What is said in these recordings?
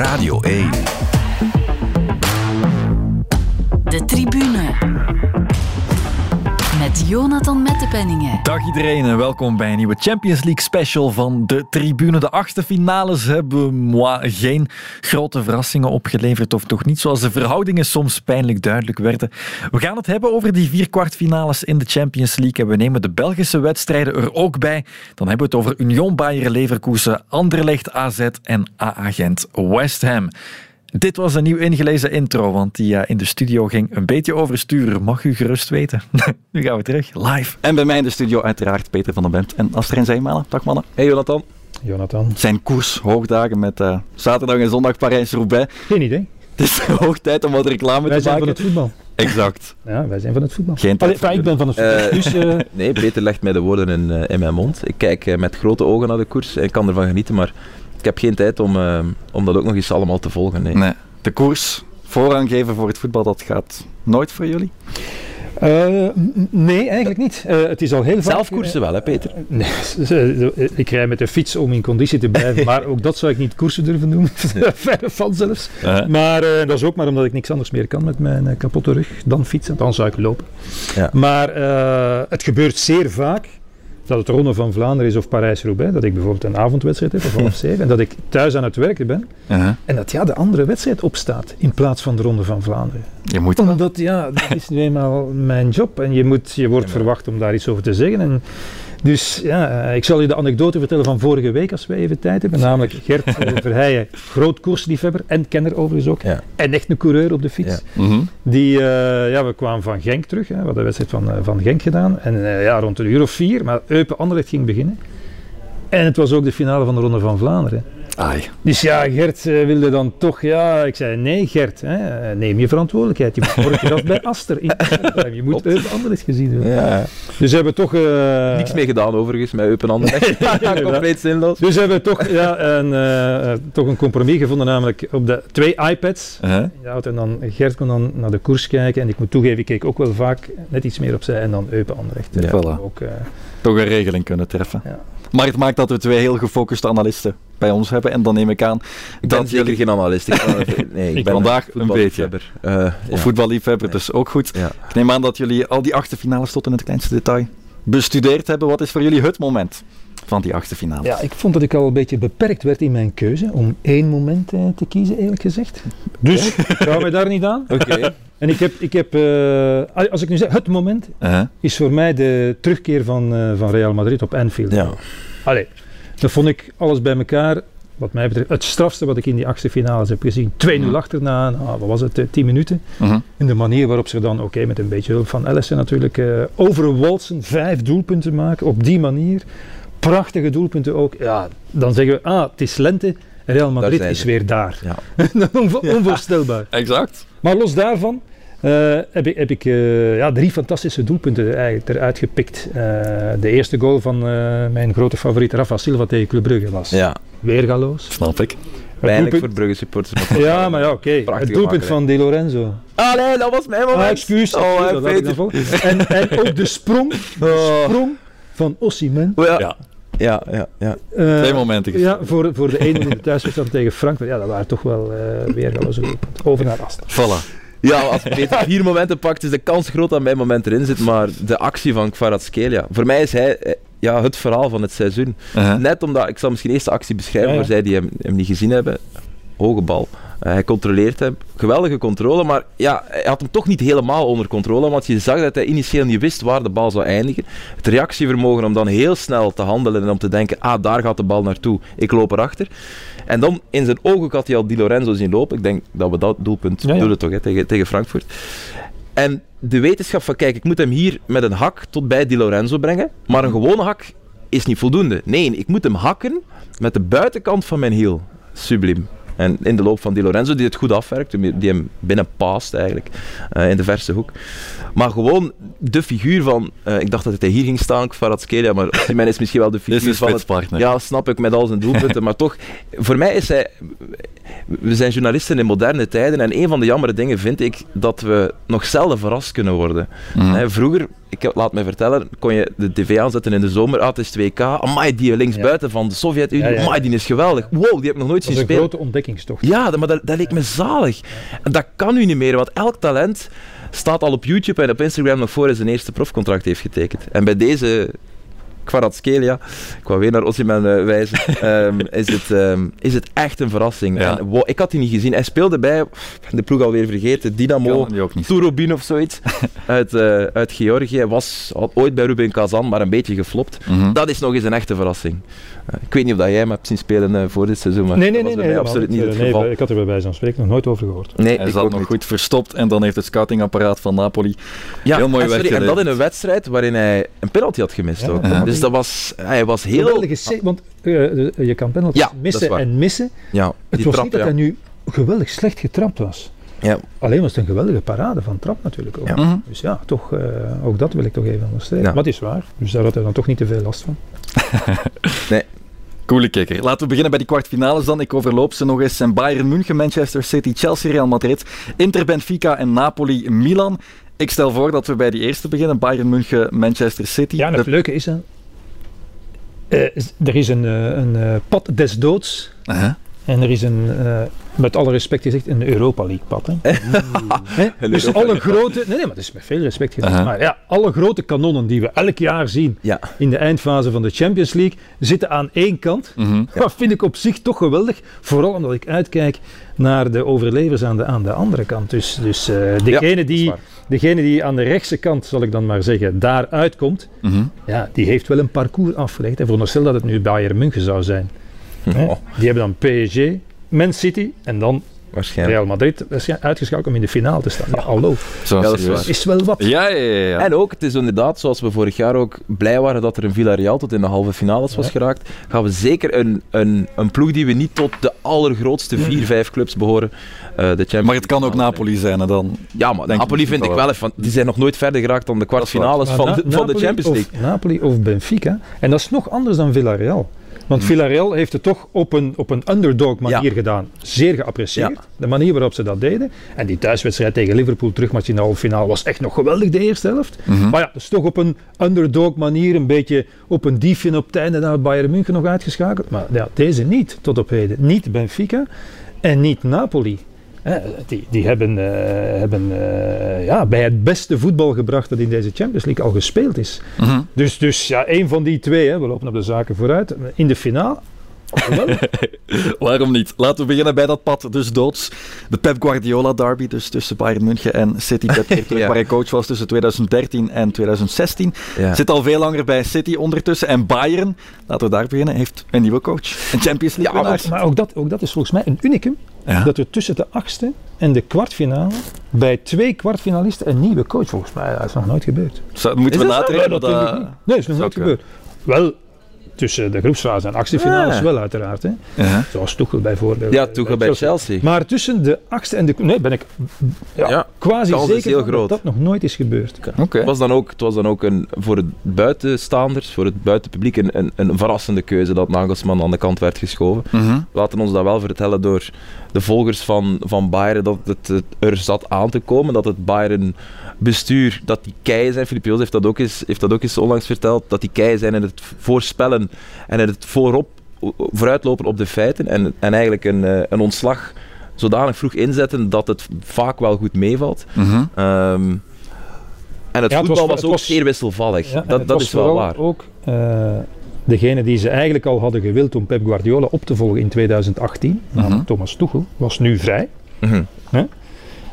Radio 1. Jonathan Mettepenningen. Dag iedereen en welkom bij een nieuwe Champions League special van de tribune. De achtste finales hebben moi, geen grote verrassingen opgeleverd, of toch niet zoals de verhoudingen soms pijnlijk duidelijk werden. We gaan het hebben over die vier kwartfinales in de Champions League en we nemen de Belgische wedstrijden er ook bij. Dan hebben we het over Union Bayer Leverkusen, Anderlecht AZ en AA Gent West Ham. Dit was een nieuw ingelezen intro, want die uh, in de studio ging een beetje oversturen. Mag u gerust weten. nu gaan we terug, live. En bij mij in de studio uiteraard Peter van der Bent en Astrid Zeemalen. Dag mannen. Hey Jonathan. Jonathan. Zijn koers hoogdagen met uh, zaterdag en zondag Parijs-Roubaix. Geen idee. Het is hoog tijd om wat reclame wij te maken. Wij zijn van het voetbal. Exact. Ja, wij zijn van het voetbal. Geen tijd Allee, ik ben van het voetbal. Uh, dus, uh... nee, Peter legt mij de woorden in, in mijn mond. Ik kijk met grote ogen naar de koers en ik kan ervan genieten, maar ik heb geen tijd om, om dat ook nog eens allemaal te volgen. Nee. nee de koers voorrang geven voor het voetbal, dat gaat nooit voor jullie? Uh, nee, eigenlijk niet. Uh, het is al heel vaak... Zelf koersen wel, hè Peter? Nee, ik rij met de fiets om in conditie te blijven, maar ook dat zou ik niet koersen durven noemen. Verre van zelfs. Maar uh, dat is ook maar omdat ik niks anders meer kan met mijn kapotte rug dan fietsen. Dan zou ik lopen. Ja. Maar het gebeurt zeer vaak dat het Ronde van Vlaanderen is of Parijs-Roubaix, dat ik bijvoorbeeld een avondwedstrijd heb of half zeven en dat ik thuis aan het werken ben en dat ja, de andere wedstrijd opstaat in plaats van de Ronde van Vlaanderen. Je moet Omdat, ja, dat is nu eenmaal mijn job en je, moet, je wordt ja, verwacht om daar iets over te zeggen en dus ja, ik zal je de anekdote vertellen van vorige week als we even tijd hebben. Namelijk Gert Verheijen, groot koersliefhebber en kenner overigens ook. Ja. En echt een coureur op de fiets. Ja. Mm-hmm. Die, uh, ja, we kwamen van Genk terug. Hè. We hadden de wedstrijd van, uh, van Genk gedaan. En uh, ja, rond een uur of vier. Maar Eupen Anderlecht ging beginnen. En het was ook de finale van de Ronde van Vlaanderen. Ai. Dus ja, Gert uh, wilde dan toch, ja, ik zei nee Gert, hè, neem je verantwoordelijkheid. Je moet morgen af bij Aster. In je moet Eupen Anderlecht gezien hebben. Ja. Dus hebben we toch... Uh, Niks mee gedaan overigens met Eupen Anderlecht. ja, compleet zinloos. Dus hebben we toch, ja, een, uh, toch een compromis gevonden, namelijk op de twee iPads. -huh. Ja, en dan Gert kon dan naar de koers kijken en ik moet toegeven, ik keek ook wel vaak net iets meer opzij en dan Eupen Anderlecht. Ja, voilà. ook, toch een regeling kunnen treffen. Ja. Maar het maakt dat we twee heel gefocuste analisten bij ons hebben. En dan neem ik aan ik ben dat zeker jullie... geen analist. Ik, nee, ik ben vandaag een beetje. Uh, ja. Voetballiefhebber, nee. dus ook goed. Ja. Ik neem aan dat jullie al die achtste finales tot in het kleinste detail bestudeerd hebben. Wat is voor jullie het moment van die achtste finales? Ja, ik vond dat ik al een beetje beperkt werd in mijn keuze om één moment uh, te kiezen, eerlijk gezegd. Dus gaan we daar niet aan. Oké. Okay. En ik heb, ik heb uh, als ik nu zeg, het moment uh-huh. is voor mij de terugkeer van, uh, van Real Madrid op Anfield. Ja. Allee, dat vond ik alles bij elkaar, wat mij betreft, het strafste wat ik in die achtste finales heb gezien. 2-0 Mhm. uh-huh. achterna, nou, wat was het, uh, 10 minuten. Uh-huh. En de manier waarop ze dan, oké, okay, met een beetje hulp van Allison natuurlijk, overwalsen, vijf doelpunten maken op die manier. Prachtige doelpunten ook. Ja, dan zeggen we, ah, het is lente. Real Madrid is weer daar. Ja. Onvoorstelbaar. Exact. Maar los daarvan uh, heb ik, heb ik uh, ja, drie fantastische doelpunten eigenlijk eruit gepikt. Uh, de eerste goal van mijn grote favoriet Rafa Silva tegen Club Brugge was ja. weergaloos. Snap ik. Pijnlijk voor Brugge supporters. Maar ja, maar ja, oké. Okay. Het doelpunt van Di Lorenzo. Ah nee, dat was mijn moment. Ah, excuus. Oh, excuus en, en ook de sprong, de sprong van Ossiman. Oh, ja. ja. Ja, ja, ja. Uh, Twee momenten. Ja, voor, voor de ene in de thuiswedstrijd tegen Frankfurt. Ja, dat waren toch wel uh, weergaloze doelpunten. Over naar Aster. Voilà. Ja, als Peter vier momenten pakt, is de kans groot dat mijn moment erin zit. Maar de actie van Kvaratskhelia. Voor mij is hij ja, het verhaal van het seizoen. Uh-huh. Net omdat, ik zal misschien eerst de actie beschrijven Ja, ja. voor zij die hem, hem niet gezien hebben. Hoge bal. Uh, hij controleert hem. Geweldige controle, maar ja, hij had hem toch niet helemaal onder controle. Want je zag dat hij initieel niet wist waar de bal zou eindigen. Het reactievermogen om dan heel snel te handelen en om te denken: ah, daar gaat de bal naartoe, ik loop erachter. En dan in zijn ogen had hij al Di Lorenzo zien lopen. Ik denk dat we dat doelpunt Ja, ja. doelen toch hè, tegen, tegen Frankfurt. En de wetenschap van, kijk, ik moet hem hier met een hak tot bij Di Lorenzo brengen. Maar een gewone hak is niet voldoende. Nee, ik moet hem hakken met de buitenkant van mijn hiel. Subliem. En in de loop van Di Lorenzo, die het goed afwerkt, die hem binnen paast eigenlijk, uh, in de verse hoek. Maar gewoon de figuur van, uh, ik dacht dat hij hier ging staan, Kvaratskhelia, maar Osimhen is misschien wel de figuur is van partner. Ja, snap ik, met al zijn doelpunten. maar toch, voor mij is hij... We zijn journalisten in moderne tijden en een van de jammere dingen vind ik dat we nog zelden verrast kunnen worden. Mhm. Hè, vroeger ik heb- laat me vertellen, kon je de tv aanzetten in de zomer. Ah, het is 2K. Amai, die linksbuiten van de Sovjet-Unie. Ja, ja, ja. Amai, die is geweldig. Wow, die heb ik nog nooit Dat zien is een spelen. grote ontdekkingstocht. Ja, dat- maar dat, dat leek me zalig. En dat kan nu niet meer, want elk talent staat al op YouTube en op Instagram nog voor hij zijn eerste profcontract heeft getekend. En bij deze Kvaratskhelia, ik wou weer naar Osimhen eh, wijzen, ehm, is, het, ehm, is het echt een verrassing. Ja. En, wow, ik had die niet gezien. Hij speelde bij, de ploeg alweer vergeten, Dynamo. Turobin of zoiets, uit, eh, uit Georgië. Hij was al ooit bij Rubin Kazan, maar een beetje geflopt. Mhm. Dat is nog eens een echte verrassing. Eh, ik weet niet of dat jij hem hebt zien spelen voor dit seizoen, maar Nee, nee, dat nee. nee absoluut niet het nee, geval. Ik had er bij wijze van spreken nog nooit over gehoord. Nee, Hij ik zat nog niet. goed verstopt en dan heeft het scoutingapparaat van Napoli Ja, heel mooi en, sorry, en dat in een wedstrijd waarin hij een penalty had gemist Ja, ook. ja. Dus dat was, hij was heel... Want eh, de- je kan penalties Ja, dat is missen waar. en missen. Ja, Het was trap, niet dat ja. hij nu geweldig slecht getrapt was. Ja. Alleen was het een geweldige parade van trap natuurlijk ook. Ja. Mhm. Dus ja, toch, eh, ook dat wil ik toch even onderstrepen. Ja. Maar het is waar. Dus daar had hij dan toch niet te veel last van. Coole kikker. Laten we beginnen bij die kwartfinales dan. Ik overloop ze nog eens. En Bayern München, Manchester City, Chelsea, Real Madrid, Inter, Benfica en Napoli, Milan. Ik stel voor dat we bij die eerste beginnen. Bayern München, Manchester City. Ja, en het De- leuke is, hè, eh, is- er is een, eh, een eh, pad des doods. Uh-huh. En er is een, eh, met alle respect gezegd, een Europa League pad. Hè? Dus Europa alle grote, nee, nee, maar dat is met veel respect gezegd. Maar ja, alle grote kanonnen die we elk jaar zien Ja. in de eindfase van de Champions League, zitten aan één kant. Mhm. Dat vind ik op zich toch geweldig. Vooral omdat ik uitkijk naar de overlevers aan de, aan de andere kant. Dus, dus eh, degene, die, degene die aan de rechtse kant, zal ik dan maar zeggen, daar uitkomt, Mhm. ja, die heeft wel een parcours afgelegd. En veronderstel dat het nu Bayern München zou zijn. Hè? Oh, Die hebben dan PSG, Man City en dan waarschijnlijk. Real Madrid waarschijnlijk uitgeschakeld om in de finale te staan. Ja, hallo. Zo Ja, dat is serieus. waar. Is wel wat. Ja, ja, ja. ja. En ook, het is inderdaad, zoals we vorig jaar ook blij waren dat er een Villarreal tot in de halve finales was Ja. geraakt, gaan we zeker een, een, een ploeg die we niet tot de allergrootste vier, vijf clubs behoren, eh, de Champions Maar het kan ook Napoli zijn. hè, dan. Ja, maar Denk Napoli vind ik wel van, die zijn nog nooit verder geraakt dan de kwartfinales van, Na- van de Champions League. Of Napoli of Benfica. En dat is nog anders dan Villarreal. Want Hmm. Villarreal heeft het toch op een, op een underdog manier Ja. gedaan. Zeer geapprecieerd. Ja. De manier waarop ze dat deden. En die thuiswedstrijd tegen Liverpool terugmatch in de halve finale was echt nog geweldig de eerste helft. Mhm. Maar ja, is toch op een underdog manier. Een beetje op een diefje op het einde naar Bayern München nog uitgeschakeld. Maar ja, deze niet tot op heden. Niet Benfica en niet Napoli. Die, die hebben, eh, hebben eh, ja, bij het beste voetbal gebracht dat in deze Champions League al gespeeld is. Mhm. Dus, dus ja, één van die twee, hè, we lopen op de zaken vooruit. In de finale. Waarom niet? Laten we beginnen bij dat pad dus doods. De Pep Guardiola derby, dus tussen Bayern München en City. Pep keer terug Ja. waar hij coach was tussen 2013 en 2016. Ja. Zit al veel langer bij City ondertussen. En Bayern, laten we daar beginnen, heeft een nieuwe coach. Een Champions League Ja, winnaar. maar, maar ook, dat, ook dat is volgens mij een unicum. Ja. Dat er tussen de achtste en de kwartfinale bij twee kwartfinalisten een nieuwe coach volgens mij. Dat is nog nooit gebeurd. Moeten we dat dat niet. Nee, dat is nog nooit gebeurd. Wel tussen de groepsfase en achtste finales Ah. wel uiteraard. Hè. Ja. Zoals Tuchel bijvoorbeeld. Ja, Tuchel bij Chelsea. Maar tussen de achtste en de... Nee, ben ik ja, Ja, quasi zeker dat groot. dat nog nooit is gebeurd. Oké. Het was dan ook, het was dan ook een, voor het buitenstaanders, voor het buitenpubliek, een, een, een verrassende keuze dat Nagelsman aan de kant werd geschoven. Mhm. laten ons dat wel vertellen door de volgers van, van Bayern dat het, het er zat aan te komen, dat het Bayern bestuur, dat die keien zijn, Filip Joos heeft dat, ook eens, heeft dat ook eens onlangs verteld, dat die keien zijn in het voorspellen en in het voorop, vooruitlopen op de feiten en, en eigenlijk een, eh, een ontslag zodanig vroeg inzetten dat het vaak wel goed meevalt. Mhm. Ehm, en het Ja, het voetbal was- was, het ook was- zeer wisselvallig. Ja, dat het dat was is wel waar. ook eh, degene die ze eigenlijk al hadden gewild om Pep Guardiola op te volgen in 2018, namelijk Mhm. Thomas Tuchel, was nu vrij. Mhm.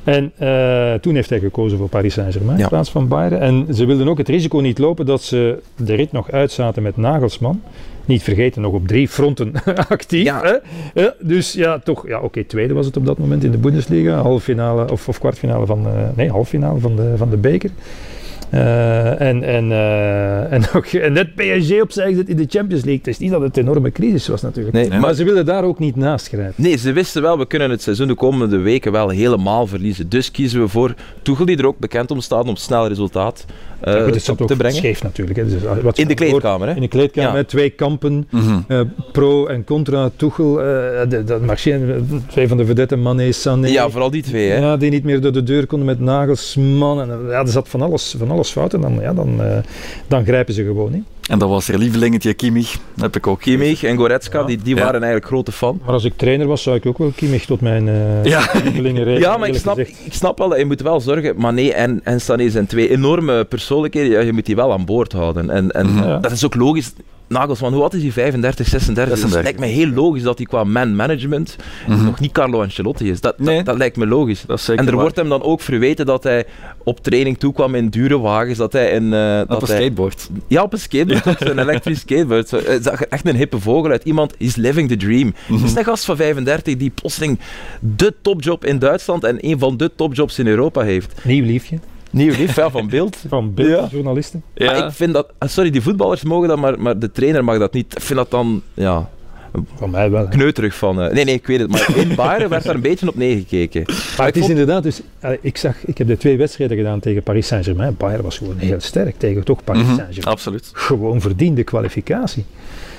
En eh, toen heeft hij gekozen voor Paris Saint-Germain Ja. in plaats van Bayern. En ze wilden ook het risico niet lopen dat ze de rit nog uitzaten met Nagelsman. Niet vergeten, nog op drie fronten actief. Ja. Hè? Ja, dus ja, toch, ja, oké, tweede was het op dat moment in de Bundesliga. Halffinale of, of kwartfinale van, eh, nee, halffinale van de, van de beker. Eh, en, en, eh, en, ook, en net PSG opzij in de Champions League. Het is niet dat het een enorme crisis was natuurlijk. Nee, maar, maar- ze wilden daar ook niet naast grijpen. Nee, ze wisten wel, we kunnen het seizoen de komende weken wel helemaal verliezen. Dus kiezen we voor Tuchel, die er ook bekend om staat om snel resultaat Ja, goed, het zat te brengen. scheef natuurlijk. Hè. Dus, uh, wat In de kleedkamer, hè? In de kleedkamer, Ja. hè, twee kampen, Mhm. eh, pro en contra, Tuchel, eh, dat Marchien, twee van de vedetten, Mané, Sané. Ja, vooral die twee. Hè. Ja, die niet meer door de deur konden met Nagelsman. En, eh, ja, er zat van alles, van alles fout en dan, ja, dan, eh, dan grijpen ze gewoon. Hè. En dat was er lievelingetje Kimmich. Dat heb ik ook Kimmich en Goretzka, Ja. die, die Ja. waren eigenlijk grote fan. Maar als ik trainer was, zou ik ook wel Kimmich tot mijn eh Ja. lievelingen rekenen. Ja, maar ik snap, gezegd. ik snap wel dat je moet wel zorgen. Mané en, en Sané zijn twee enorme persoonlijkheden. Ja, je moet die wel aan boord houden. En, en Mhm. Ja. dat is ook logisch. Nagelsman, hoe oud is hij? 35, 36? Dus het 36. lijkt me heel logisch dat hij qua man-management Mhm. nog niet Carlo Ancelotti is. Dat, dat- Nee. dat, lijkt me logisch. Dat is zeker En er waar. wordt hem dan ook verweten dat hij op training toekwam in dure wagens. Dat hij in... eh, op dat een hij, skateboard. Ja, op een skateboard, op een elektrisch skateboard. Zo, zag er echt een hippe vogel uit. Iemand is living the dream. Mhm. Dat is een gast van 35 die plotseling de topjob in Duitsland en een van de topjobs in Europa heeft. Nieuw liefje Nieuw lief, ja, van beeld. van Ja. beeldjournalisten. Maar ik vind dat... ah, Sorry, die voetballers mogen dat, maar, maar de trainer mag dat niet. Ik vind dat dan... Ja, Van mij wel. hè. kneuterig van... eh, nee, nee, ik weet het. Maar in Bayern werd daar een beetje op neergekeken. Maar het is inderdaad, dus, ik, zag, ik heb de twee wedstrijden gedaan tegen Paris Saint-Germain. Bayern was gewoon heel sterk tegen toch Paris Mhm. Saint-Germain. Absoluut. Gewoon verdiende kwalificatie.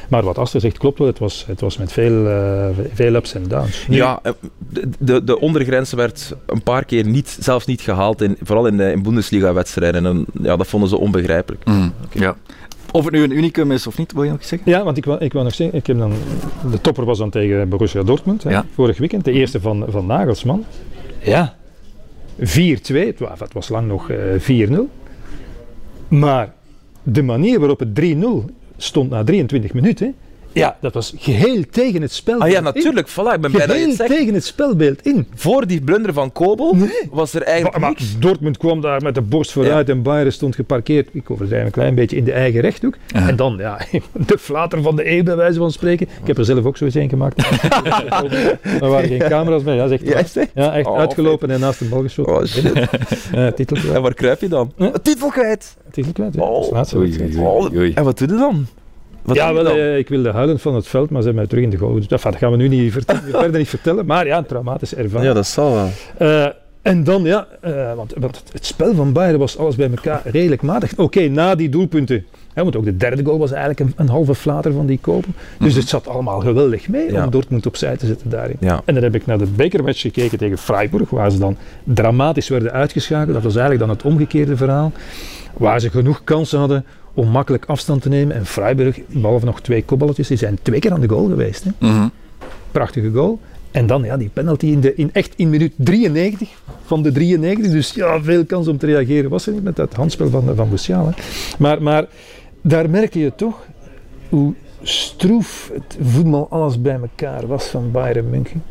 Maar wat Aster zegt klopt wel, het was, het was met veel, eh, veel ups en downs. Nu, Ja, eh, de, de, de ondergrens werd een paar keer niet, zelfs niet gehaald, in, vooral in, de- in Bundesliga-wedstrijden. En ja, dat vonden ze onbegrijpelijk. Mhm. Ja. Of het nu een unicum is of niet, wil je nog zeggen? Ja, want ik wou, ik wou nog zeggen, ik heb dan, de topper was dan tegen Borussia Dortmund, hè, Ja. vorig weekend, de eerste van, van Nagelsman. Ja, 4-2, het wa- het was lang nog eh 4-0. Maar de manier waarop het 3-0 stond na 23 minuten, ja, dat was geheel tegen het spelbeeld Ah ja, in. natuurlijk. Voilà, ik ben blij dat je Geheel het zegt. tegen het spelbeeld in. Voor die blunder van Kobel Nee. was er eigenlijk Maar, niks. Dortmund kwam daar met de borst vooruit en Bayern stond geparkeerd, ik overdrijf een klein beetje, in de eigen rechthoek. Ja. En dan, ja, de flater van de eeuw bij wijze van spreken. Ik heb er zelf ook zo eens een gemaakt. er waren geen camera's bij. Ja, zegt Ja, ja, echt Oh, uitgelopen en naast de bal geschoten. Oh, shit. Ja, titel En waar kruip je dan? Hm? Titel kwijt. Titel kwijt, ja. Oh. Dat is de laatste Oei, wedstrijd. oei, oei, oei. En wat doe je dan? Wat Ja, wel, eh, ik wilde huilen van het veld, maar ze hebben mij terug in de goal geduwd. Enfin, dat gaan we nu niet vertellen, verder niet vertellen. Maar ja, een traumatische ervaring. Ja, dat zal wel. Eh, en dan, ja, eh, want, want het- spel van Bayern was alles bij elkaar redelijk matig. Oké, na die doelpunten. Hè, want ook de derde goal was eigenlijk een, een halve flater van die kopen. Dus het zat allemaal geweldig mee Ja. om Dortmund opzij te zetten daarin. Ja. En dan heb ik naar de bekermatch gekeken tegen Freiburg, waar ze dan dramatisch werden uitgeschakeld. Dat was eigenlijk dan het omgekeerde verhaal. Waar ze genoeg kansen hadden om makkelijk afstand te nemen. En Freiburg, behalve nog twee kopballetjes, die zijn twee keer aan de goal geweest. Hè Mhm. prachtige goal. En dan ja, die penalty in de, in echt in minuut 93 van de 93. Dus ja, veel kans om te reageren was er niet met dat handspel van, van. Maar, maar daar merkte je toch hoe stroef het voetbal alles bij elkaar was van Bayern München.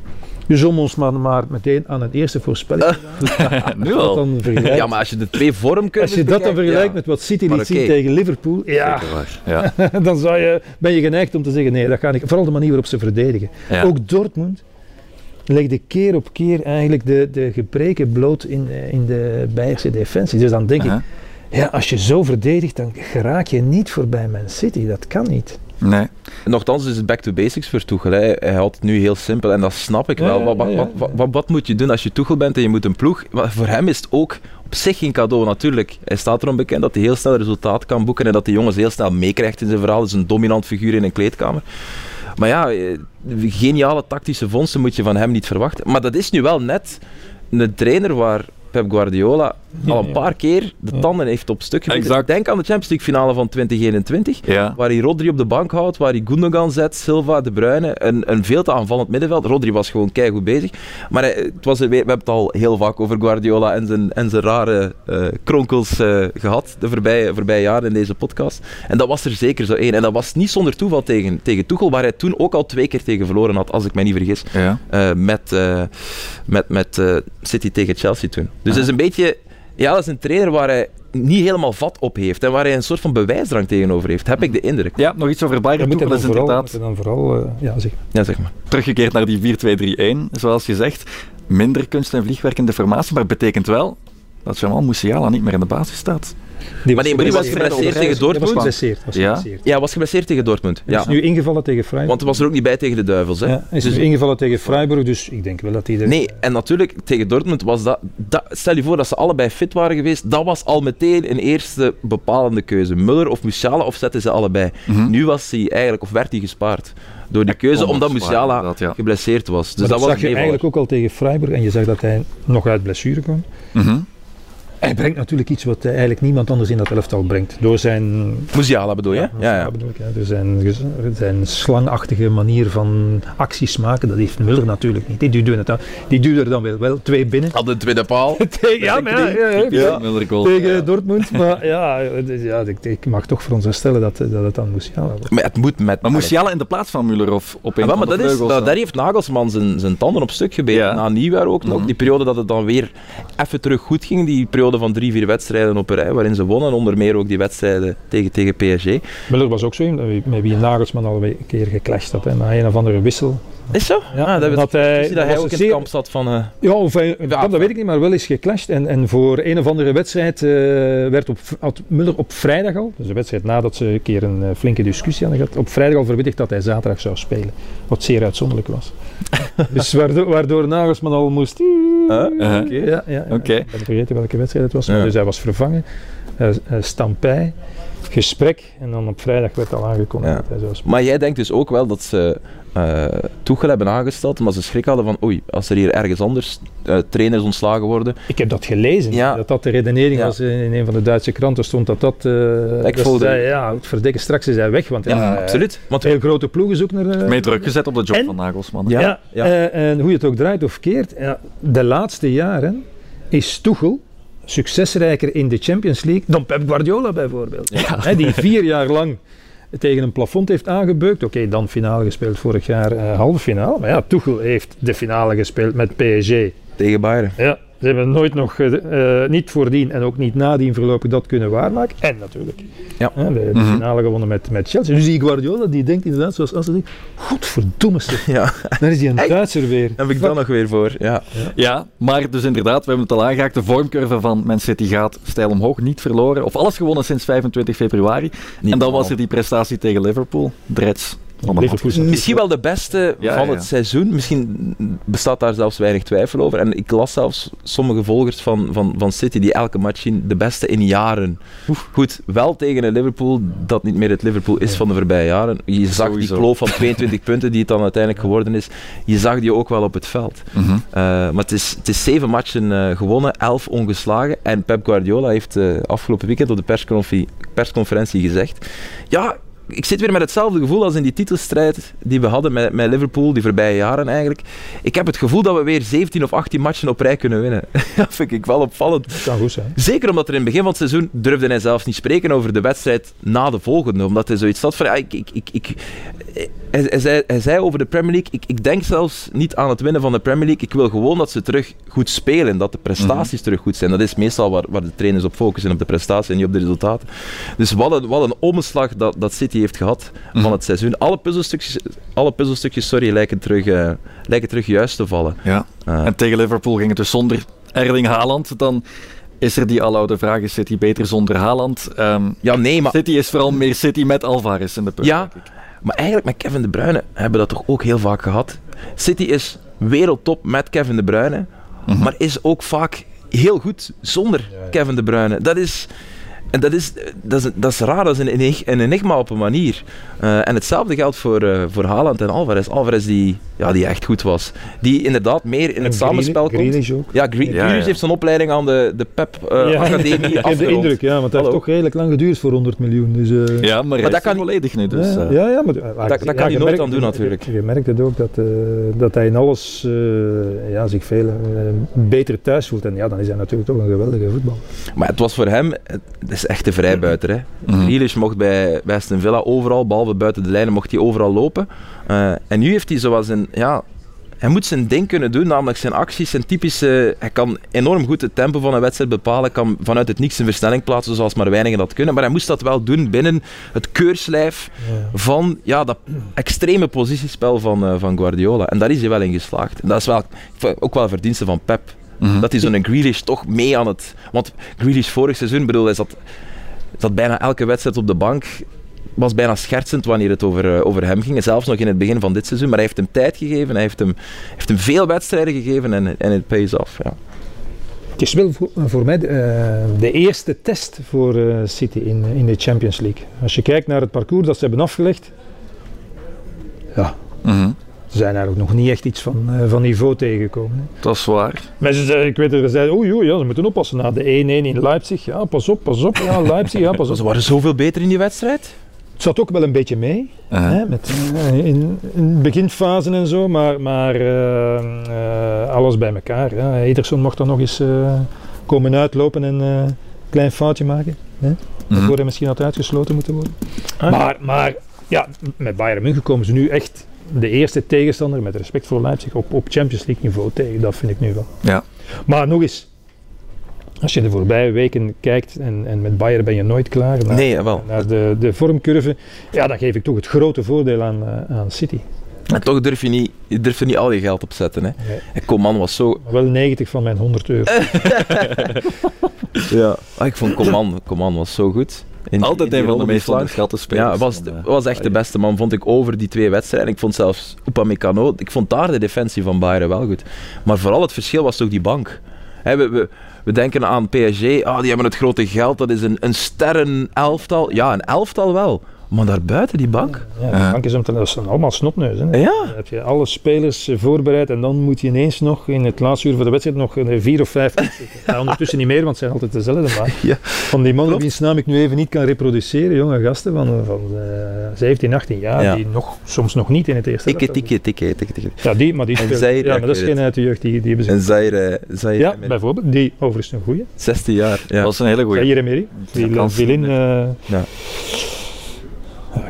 Dus om ons maar, maar meteen aan het eerste voorspelling te gaan. nu al. dan Ja, maar als je de twee vormkunsten als je dat dan vergelijkt ja. met wat City liet zien tegen Liverpool, ja. Ja. dan zou je, ben je geneigd om te zeggen nee, dat ga ik. Vooral de manier waarop ze verdedigen. Ja. Ook Dortmund legde keer op keer eigenlijk de, de gebreken bloot in, eh, in de Bayerse defensie. Dus dan denk ik, ja, als je zo verdedigt, dan geraak je niet voorbij Man City. Dat kan niet. Nee. Nochtans is het back to basics voor Tuchel. Hè. Hij houdt het nu heel simpel en dat snap ik Ja, wel. ja, Wat, wat, ja, ja. wat, wat, moet je doen als je Tuchel bent en je moet een ploeg? Voor hem is het ook op zich geen cadeau natuurlijk. Hij staat erom bekend dat hij heel snel resultaat kan boeken en dat hij jongens heel snel meekrijgt in zijn verhaal. Hij is een dominant figuur in een kleedkamer. Maar ja, eh, geniale tactische vondsten moet je van hem niet verwachten. Maar dat is nu wel net een trainer waar Pep Guardiola al een paar keer de tanden heeft op stuk. Exact. Denk aan de Champions League finale van 2021. Ja. Waar hij Rodri op de bank houdt, waar hij Gundogan zet, Silva, De Bruyne. Een, een veel te aanvallend middenveld. Rodri was gewoon keigoed bezig. Maar hij- het was, we hebben het al heel vaak over Guardiola en zijn, en zijn rare eh, kronkels eh, gehad de voorbije, voorbije jaren in deze podcast. En dat was er zeker zo één. En dat was niet zonder toeval tegen, tegen Tuchel, waar hij toen ook al twee keer tegen verloren had, als ik mij niet vergis. Ja. Eh, met eh, met, met eh, City tegen Chelsea toen. Dus het is een beetje... Ja, dat is een trainer waar hij niet helemaal vat op heeft en waar hij een soort van bewijsdrang tegenover heeft, heb ik de indruk. ja, nog iets over Je Bayern. er dan is vooral, inderdaad er dan vooral eh, ja, zeg. Ja, zeg maar. teruggekeerd naar die 4-2-3-1, zoals gezegd. Minder kunst en vliegwerk in de formatie, maar betekent wel dat Jamal Musiala niet meer in de basis staat. Die Maar nee, maar die was geblesseerd. tegen was Dortmund. geblesseerd. Was Ja? geblesseerd. Ja, was geblesseerd tegen Dortmund. Hij Ja. is nu ingevallen tegen Freiburg. Want hij was er ook niet bij tegen de Duivels. Hè. ja, hij is Dus- nu ingevallen tegen Freiburg, dus ik denk wel dat hij er... Nee, en natuurlijk tegen Dortmund was dat, dat. Stel je voor dat ze allebei fit waren geweest. Dat was al meteen een eerste bepalende keuze. Muller of Musiala of zetten ze allebei. Mhm. Nu was hij eigenlijk, of werd hij gespaard door die keuze, omdat Musiala ja. geblesseerd was. Dus Maar dat, dat, was zag je eigenlijk ook al tegen Freiburg en je zag dat hij nog uit blessure kwam. Mhm. Hij brengt natuurlijk iets wat eigenlijk niemand anders in dat elftal brengt. Door zijn, Musiala bedoel je? Ja, ja. bedoel ik, ja. Door zijn, zijn slangachtige manier van acties maken, dat heeft Muller natuurlijk niet. Die duwde, het. Die duwde er dan wel, wel twee binnen. Al de tweede paal. Tegen, ja, maar ja, ja, ja, Ja, Muller goal. tegen Ja. Dortmund. Maar ja, dus ja ik, ik mag toch veronderstellen dat, dat het dan Musiala wordt. Maar het moet met. Maar Musiala in de plaats van Muller of op een Ja, van maar dat is, dat, daar heeft Nagelsman zijn, zijn tanden op stuk gebeten. Ja. Na nieuwjaar ook nog. Mhm. Die periode dat het dan weer even terug goed ging. Die periode van drie, vier wedstrijden op een rij. Waarin ze wonnen. Onder meer ook die wedstrijden tegen, tegen PSG. Muller was ook zo iemand met wie Nagelsman al een keer geclashed had. Hè, na een of andere wissel. Is zo? Ja, ah, dat, dat hij- dat, hij ook in het kamp zat van... eh, Ja, of hij, Ja, dat weet ik niet, maar wel eens geclashed. En, en voor een of andere wedstrijd eh, werd op, had Muller op vrijdag al, dus de wedstrijd nadat ze een keer een eh, flinke discussie hadden gehad, op vrijdag al verwittigd dat hij zaterdag zou spelen. Wat zeer uitzonderlijk was. dus waardoor, waardoor Nagelsman al moest... Uh-huh. Oké, ja, ja, ja. Oké. Ik ben vergeten welke wedstrijd het was, dus hij was vervangen. Eh, stampij, gesprek en dan op vrijdag werd al aangekondigd Ja. dat hij zou spelen. Maar jij denkt dus ook wel dat ze eh Tuchel hebben aangesteld, maar ze schrik hadden van oei, als er hier ergens anders eh, trainers ontslagen worden. Ik heb dat gelezen, Ja. dat dat de redenering Ja. was. In een van de Duitse kranten stond dat dat... eh Ik dat voelde- ze zei, ja, het verdikken, straks is hij weg. Want ja, absoluut. Want Heel grote ploegen zoeken naar... Mee druk gezet op de job En- van Nagelsman. Ja. Ja, ja. eh, en hoe je het ook draait of keert, ja, de laatste jaren is Tuchel succesrijker in de Champions League dan Pep Guardiola bijvoorbeeld. Hè, die vier jaar lang tegen een plafond heeft aangebeukt. Oké, dan finale gespeeld vorig jaar, eh, halve finale. Maar ja, Tuchel heeft de finale gespeeld met PSG. tegen Bayern. Ja, ze hebben nooit nog, eh, eh, niet voordien en ook niet nadien voorlopig dat kunnen waarmaken. En natuurlijk Ja. hè, de, de Mhm. finale gewonnen met, met Chelsea. Dus die Guardiola, die denkt inderdaad zoals Assen zegt, godverdomme zeg, Ja, dan is die een? Duitser weer. heb ik dan nog weer voor. Ja. Ja, maar dus inderdaad, we hebben het al aangehaakt. De vormcurve van Man City gaat stijl omhoog, niet verloren. Of alles gewonnen sinds 25 februari. Niet en dan was er die prestatie tegen Liverpool. Dreds. Misschien wel de beste Ja, van ja. het seizoen. Misschien bestaat daar zelfs weinig twijfel over. En ik las zelfs sommige volgers van, van, van City die elke match zien de beste in jaren. Goed, wel tegen een Liverpool dat niet meer het Liverpool is van de voorbije jaren. Je zag Sowieso. die kloof van 22 punten die het dan uiteindelijk geworden is. Je zag die ook wel op het veld. Mhm. Uh, maar het is, het is zeven matchen uh, gewonnen, elf ongeslagen. En Pep Guardiola heeft uh, afgelopen weekend op de persconferentie, persconferentie gezegd: Ja, ik zit weer met hetzelfde gevoel als in die titelstrijd die we hadden met, met Liverpool, die voorbije jaren eigenlijk. Ik heb het gevoel dat we weer 17 of 18 matchen op rij kunnen winnen. dat vind ik wel opvallend. Dat kan goed zijn. Zeker omdat er in het begin van het seizoen durfde hij zelfs niet spreken over de wedstrijd na de volgende. Omdat hij zoiets had van, ja, ik, ik, ik, ik hij, hij, zei, hij zei over de Premier League, ik, ik denk zelfs niet aan het winnen van de Premier League. Ik wil gewoon dat ze terug goed spelen, dat de prestaties terug goed zijn. Dat is meestal waar, waar de trainers op focussen, op de prestatie en niet op de resultaten. Dus wat een, wat een omslag dat, dat City heeft gehad van het seizoen. Alle puzzelstukjes, alle puzzelstukjes sorry, lijken, terug, uh, lijken terug juist te vallen. Ja. Uh, en tegen Liverpool ging het dus zonder Erling Haaland. Dan is er die aloude vraag, is City beter zonder Haaland? Um, ja, nee, maar... City is vooral meer City met Alvarez in de punt. Ja, maar eigenlijk met Kevin De Bruyne hebben we dat toch ook heel vaak gehad. City is wereldtop met Kevin De Bruyne, mm-hmm. maar is ook vaak heel goed zonder ja, ja. Kevin De Bruyne. Dat is... En dat is, dat is, dat is raar, dat is een, een enigma op een manier. Uh, en hetzelfde geldt voor, uh, voor Haaland en Alvarez. Alvarez die, ja, die echt goed was. Die inderdaad meer in en het samenspel Greenish, komt. Greenish ook. Ja, Gre- ja, heeft zijn opleiding aan de, de Pep uh, ja, Academie Ik heb de indruk, ja, want dat heeft toch redelijk lang geduurd voor 100 miljoen. Dus, uh, ja, maar, maar dat kan volledig nu. Dus, ja, ja, ja, maar dat, dat kan hij nooit aan doen natuurlijk. Je, je merkt het ook dat, uh, dat hij in alles uh, ja, zich veel beter thuis voelt. En ja, dan is hij natuurlijk toch een geweldige voetbal. Maar het was voor hem, het is echt de vrijbuiter. Hè. Grealish mocht bij, bij Aston Villa overal, behalve buiten de lijnen, mocht hij overal lopen. Uh, en nu heeft hij zoals een, ja, hij moet zijn ding kunnen doen, namelijk zijn acties, zijn typische, hij kan enorm goed het tempo van een wedstrijd bepalen, kan vanuit het niks een versnelling plaatsen zoals maar weinigen dat kunnen, maar hij moest dat wel doen binnen het keurslijf van ja, dat extreme positiespel van, uh, van Guardiola. En daar is hij wel in geslaagd. En dat is wel, ook wel verdienste van Pep. Mhm. Dat hij zo'n Grealish toch mee aan het... Want Grealish vorig seizoen, bedoel, hij zat, zat bijna elke wedstrijd op de bank. Was bijna schertsend wanneer het over, eh, over hem ging. En Zelfs nog in het begin van dit seizoen. Maar hij heeft hem tijd gegeven. Hij heeft hem, heeft hem veel wedstrijden gegeven en, en het pays off. Ja. Het is wel voor, voor mij de, eh, de eerste test voor eh, City in, in de Champions League. Als je kijkt naar het parcours dat ze hebben afgelegd, ja, Mhm. Ze zijn eigenlijk nog niet echt iets van, eh, van niveau tegengekomen. Hè. Dat is waar. Mensen zeiden, ik weet dat ze zeiden, oei, oei, ja, ze moeten oppassen na de 1-1 in Leipzig. Ja, pas op, pas op. Ja, Leipzig, ja, pas op. Ze waren zoveel beter in die wedstrijd. Het zat ook wel een beetje mee, Uh-huh. hè, met, eh, in, in beginfase en zo, maar, maar eh, eh, alles bij elkaar. Ja. Ederson mocht dan nog eens eh, komen uitlopen en eh, een klein foutje maken. Hè, Mhm. Waarvoor hij misschien had uitgesloten moeten worden. Ah. Maar, maar ja, met Bayern München komen ze nu echt de eerste tegenstander, met respect voor Leipzig, op, op Champions League niveau tegen. Dat vind ik nu wel. Ja. Maar nog eens, als je de voorbije weken kijkt en, en met Bayern ben je nooit klaar. Naar, Nee, wel. naar de, de vormcurve, ja, dan geef ik toch het grote voordeel aan, eh, aan City. En toch durf je niet, je durft er niet al je geld op zetten. Hè. Nee. En Coman was zo... Maar wel 90 van mijn 100 euro. Ja. Ah, ik vond Coman, Coman was zo goed. In- Altijd in een van de meest onderschatte spelers. Ja, was, van, was echt de beste man, vond ik, over die twee wedstrijden. Ik vond zelfs Upamecano, ik vond daar de defensie van Bayern wel goed. Maar vooral het verschil was toch die bank. We, we, we denken aan PSG, ah, die hebben het grote geld, dat is een, een sterren elftal. Ja, een elftal wel. Maar daarbuiten die bank? Ja, Ja. de bank is om te, dat zijn allemaal snotneuzen. hè. Ja. Dan heb je alle spelers eh, voorbereid en dan moet je ineens nog in het laatste uur van de wedstrijd nog een vier of vijf. Ja, ondertussen niet meer, want het zijn altijd dezelfde. Maar Ja. van die mannen wiens naam ik nu even niet kan reproduceren, jonge gasten van, van eh 17, 18 jaar, Ja. die nog, soms nog niet in het eerste Tikke, elftal tikke, tikke, tikke, tikke. Ja, die, maar die En speelt, Zaire, ja, ja, maar dat is geen uit de jeugd, die, die hebben ze. En Zaire, Zaire Ja, Emery. bijvoorbeeld. Die overigens een goeie. 16 jaar. Ja. Dat was een hele goeie. Zaire Emery. Die kan viel in.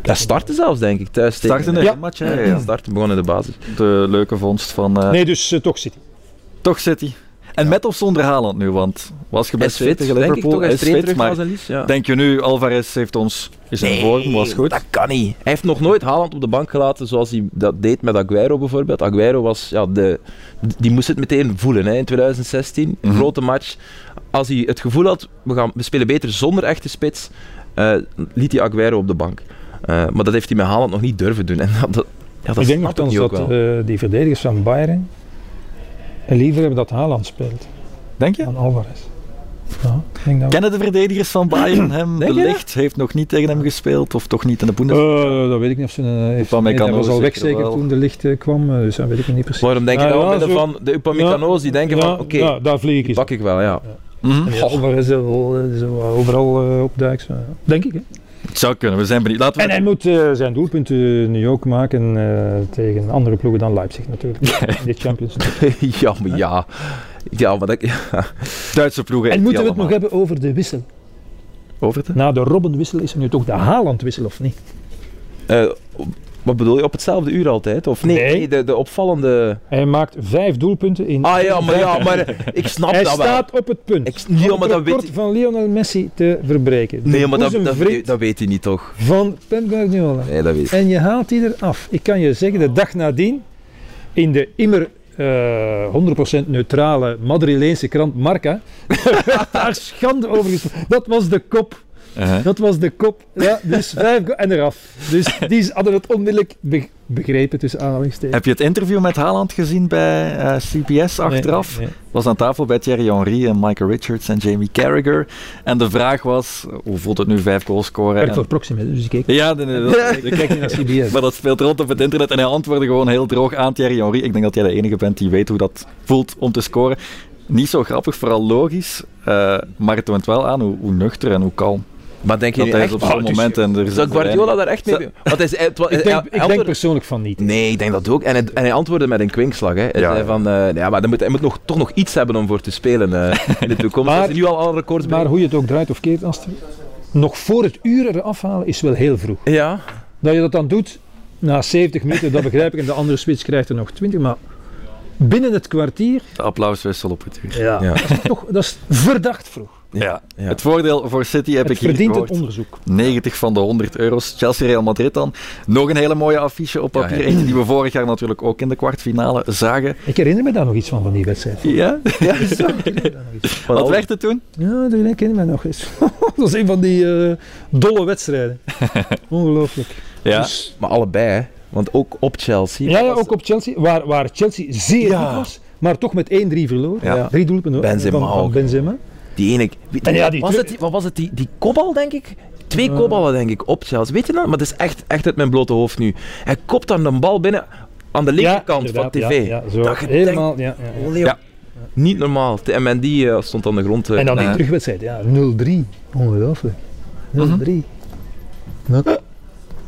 Ja, starten zelfs, denk ik, thuis tegen. Starten in Ja. de match, hè, ja. Starten, begonnen in de basis. De leuke vondst van eh, nee, dus eh, toch City. toch City. En met of zonder Haaland nu, want was je best fit, tegen denk ik Liverpool, toch? Hij is fit, maar zijn lies, ja. denk je nu, Alvarez heeft ons, is in vorm, was goed. dat kan niet. Hij heeft nog nooit Haaland op de bank gelaten zoals hij dat deed met Aguero bijvoorbeeld. Aguero was, ja, de, die moest het meteen voelen hè, in 2016. Een Mhm. grote match. Als hij het gevoel had, we, gaan, we spelen beter zonder echte spits, eh, liet hij Aguero op de bank. Eh, maar dat heeft hij met Haaland nog niet durven doen. En dat, ja, dat ik denk nogthans dat eh, die verdedigers van Bayern liever hebben dat Haaland speelt Denk je? dan Alvarez. Ja, ik denk dat wel. Kennen de verdedigers van Bayern hem? De licht heeft nog niet tegen hem gespeeld, of toch niet in de Bundesliga? Eh, dat weet ik niet of ze een. heeft- nee, hij was al weg zeker wel. toen de licht kwam, dus dat weet ik niet precies. Waarom denk je ja, zo- van de Upamecano's die denken ja, van, oké, ja, daar vlieg ik pak ik wel, ja. En die Alvarez overal eh, opduikt. Denk ik. Hè? Het zou kunnen, we zijn benieuwd. Laten we... En hij moet eh, zijn doelpunten nu ook maken eh, tegen andere ploegen dan Leipzig natuurlijk. In de Champions League. ja, maar ja. Ja, maar dat... Ja. Duitse ploegen. En moeten we het nog hebben over de wissel? Over het? Na de Robben-wissel is er nu toch de Haaland-wissel, of niet? Eh, wat bedoel je, op hetzelfde uur altijd? Of nee, Nee. de, de opvallende... Hij maakt vijf doelpunten in. Ah ja, maar, ja, maar ik snap Hij dat wel. staat op het punt Ik, om het weet record van Lionel Messi te verbreken. De Nee, maar dat, dat, boezemvriend dat weet hij niet toch? van Pep Guardiola. Nee, dat weet hij. En je haalt die eraf. Ik kan je zeggen, de dag nadien, in de immer eh 100% neutrale Madrileense krant Marca, daar schande over gesproken. Dat was de kop. Dat was de kop. Ja, dus vijf en eraf. Dus die hadden het onmiddellijk be- begrepen tussen aanhalingstekens. Heb je het interview met Haaland gezien bij eh, CBS achteraf? Nee, nee, was aan tafel bij Thierry Henry en Michael Richards en Jamie Carragher. En de vraag was, hoe voelt het nu vijf goals scoren? En- voor Proxima, dus ik keek. ja, nee, nee, dat- Ik kijk niet naar CBS. maar dat speelt rond op het internet en hij antwoordde gewoon heel droog aan Thierry Henry. Ik denk dat jij de enige bent die weet hoe dat voelt om te scoren. Niet zo grappig, vooral logisch, eh, maar het toont wel aan hoe, hoe nuchter en hoe kalm Maar denk je dat hij echt... op zo'n moment. En er is Zou Guardiola daar echt mee... Want hij, is- Ik denk, persoonlijk van niet. Nee, ik denk dat ook. En hij, en hij antwoordde met een kwinkslag. Hè. Hij Ja, van, eh, ja, maar hij moet, hij moet nog, toch nog iets hebben om voor te spelen eh, in de toekomst. Maar- nu al alle records Maar hoe je het ook draait of keert, Astrid, nog voor het uur eraf halen is wel heel vroeg. Ja, Dat je dat dan doet na 70 minuten, dat begrijp ik. En de andere switch krijgt er nog 20. Maar binnen het kwartier, De applauswissel op het uur. ja. Ja. Dat, is toch, dat is verdacht vroeg. Ja. Ja. Het voordeel voor City heb Het ik hier verdient gehoord. het onderzoek. 90 van de 100 euro's. Chelsea-Real Madrid dan. Nog een hele mooie affiche op papier. ja. Eentje die we vorig jaar natuurlijk ook in de kwartfinale zagen. Ik herinner me daar nog iets van, van die wedstrijd. Ja? ja. Van. Wat werd het toen? Ja, dat herinner ik me nog eens. dat was een van die eh, dolle wedstrijden. Ongelooflijk. Ja. Dus- Maar allebei, hè. Want ook op Chelsea. ja, ook op Chelsea, waar, waar Chelsea zeer Ja. goed was, maar toch met 1-3 verloor. Ja. Drie doelpunten hoor, Benzema van, van ook. Die ene... wie- En ja, die was het, wat was het? Die, die kopbal, denk ik? Twee kopballen, denk ik, op Chelsea. Weet je dat? Maar dat is echt, echt uit mijn blote hoofd nu. Hij kopt dan een bal binnen aan de linkerkant van tv. Ja, ja, zo. Dat Helemaal, ja, ja, ja. Niet normaal. En die eh, stond aan de grond. eh, En dan die terugwedstrijd, ja, 0-3. Ongelooflijk. 0-3. Nog-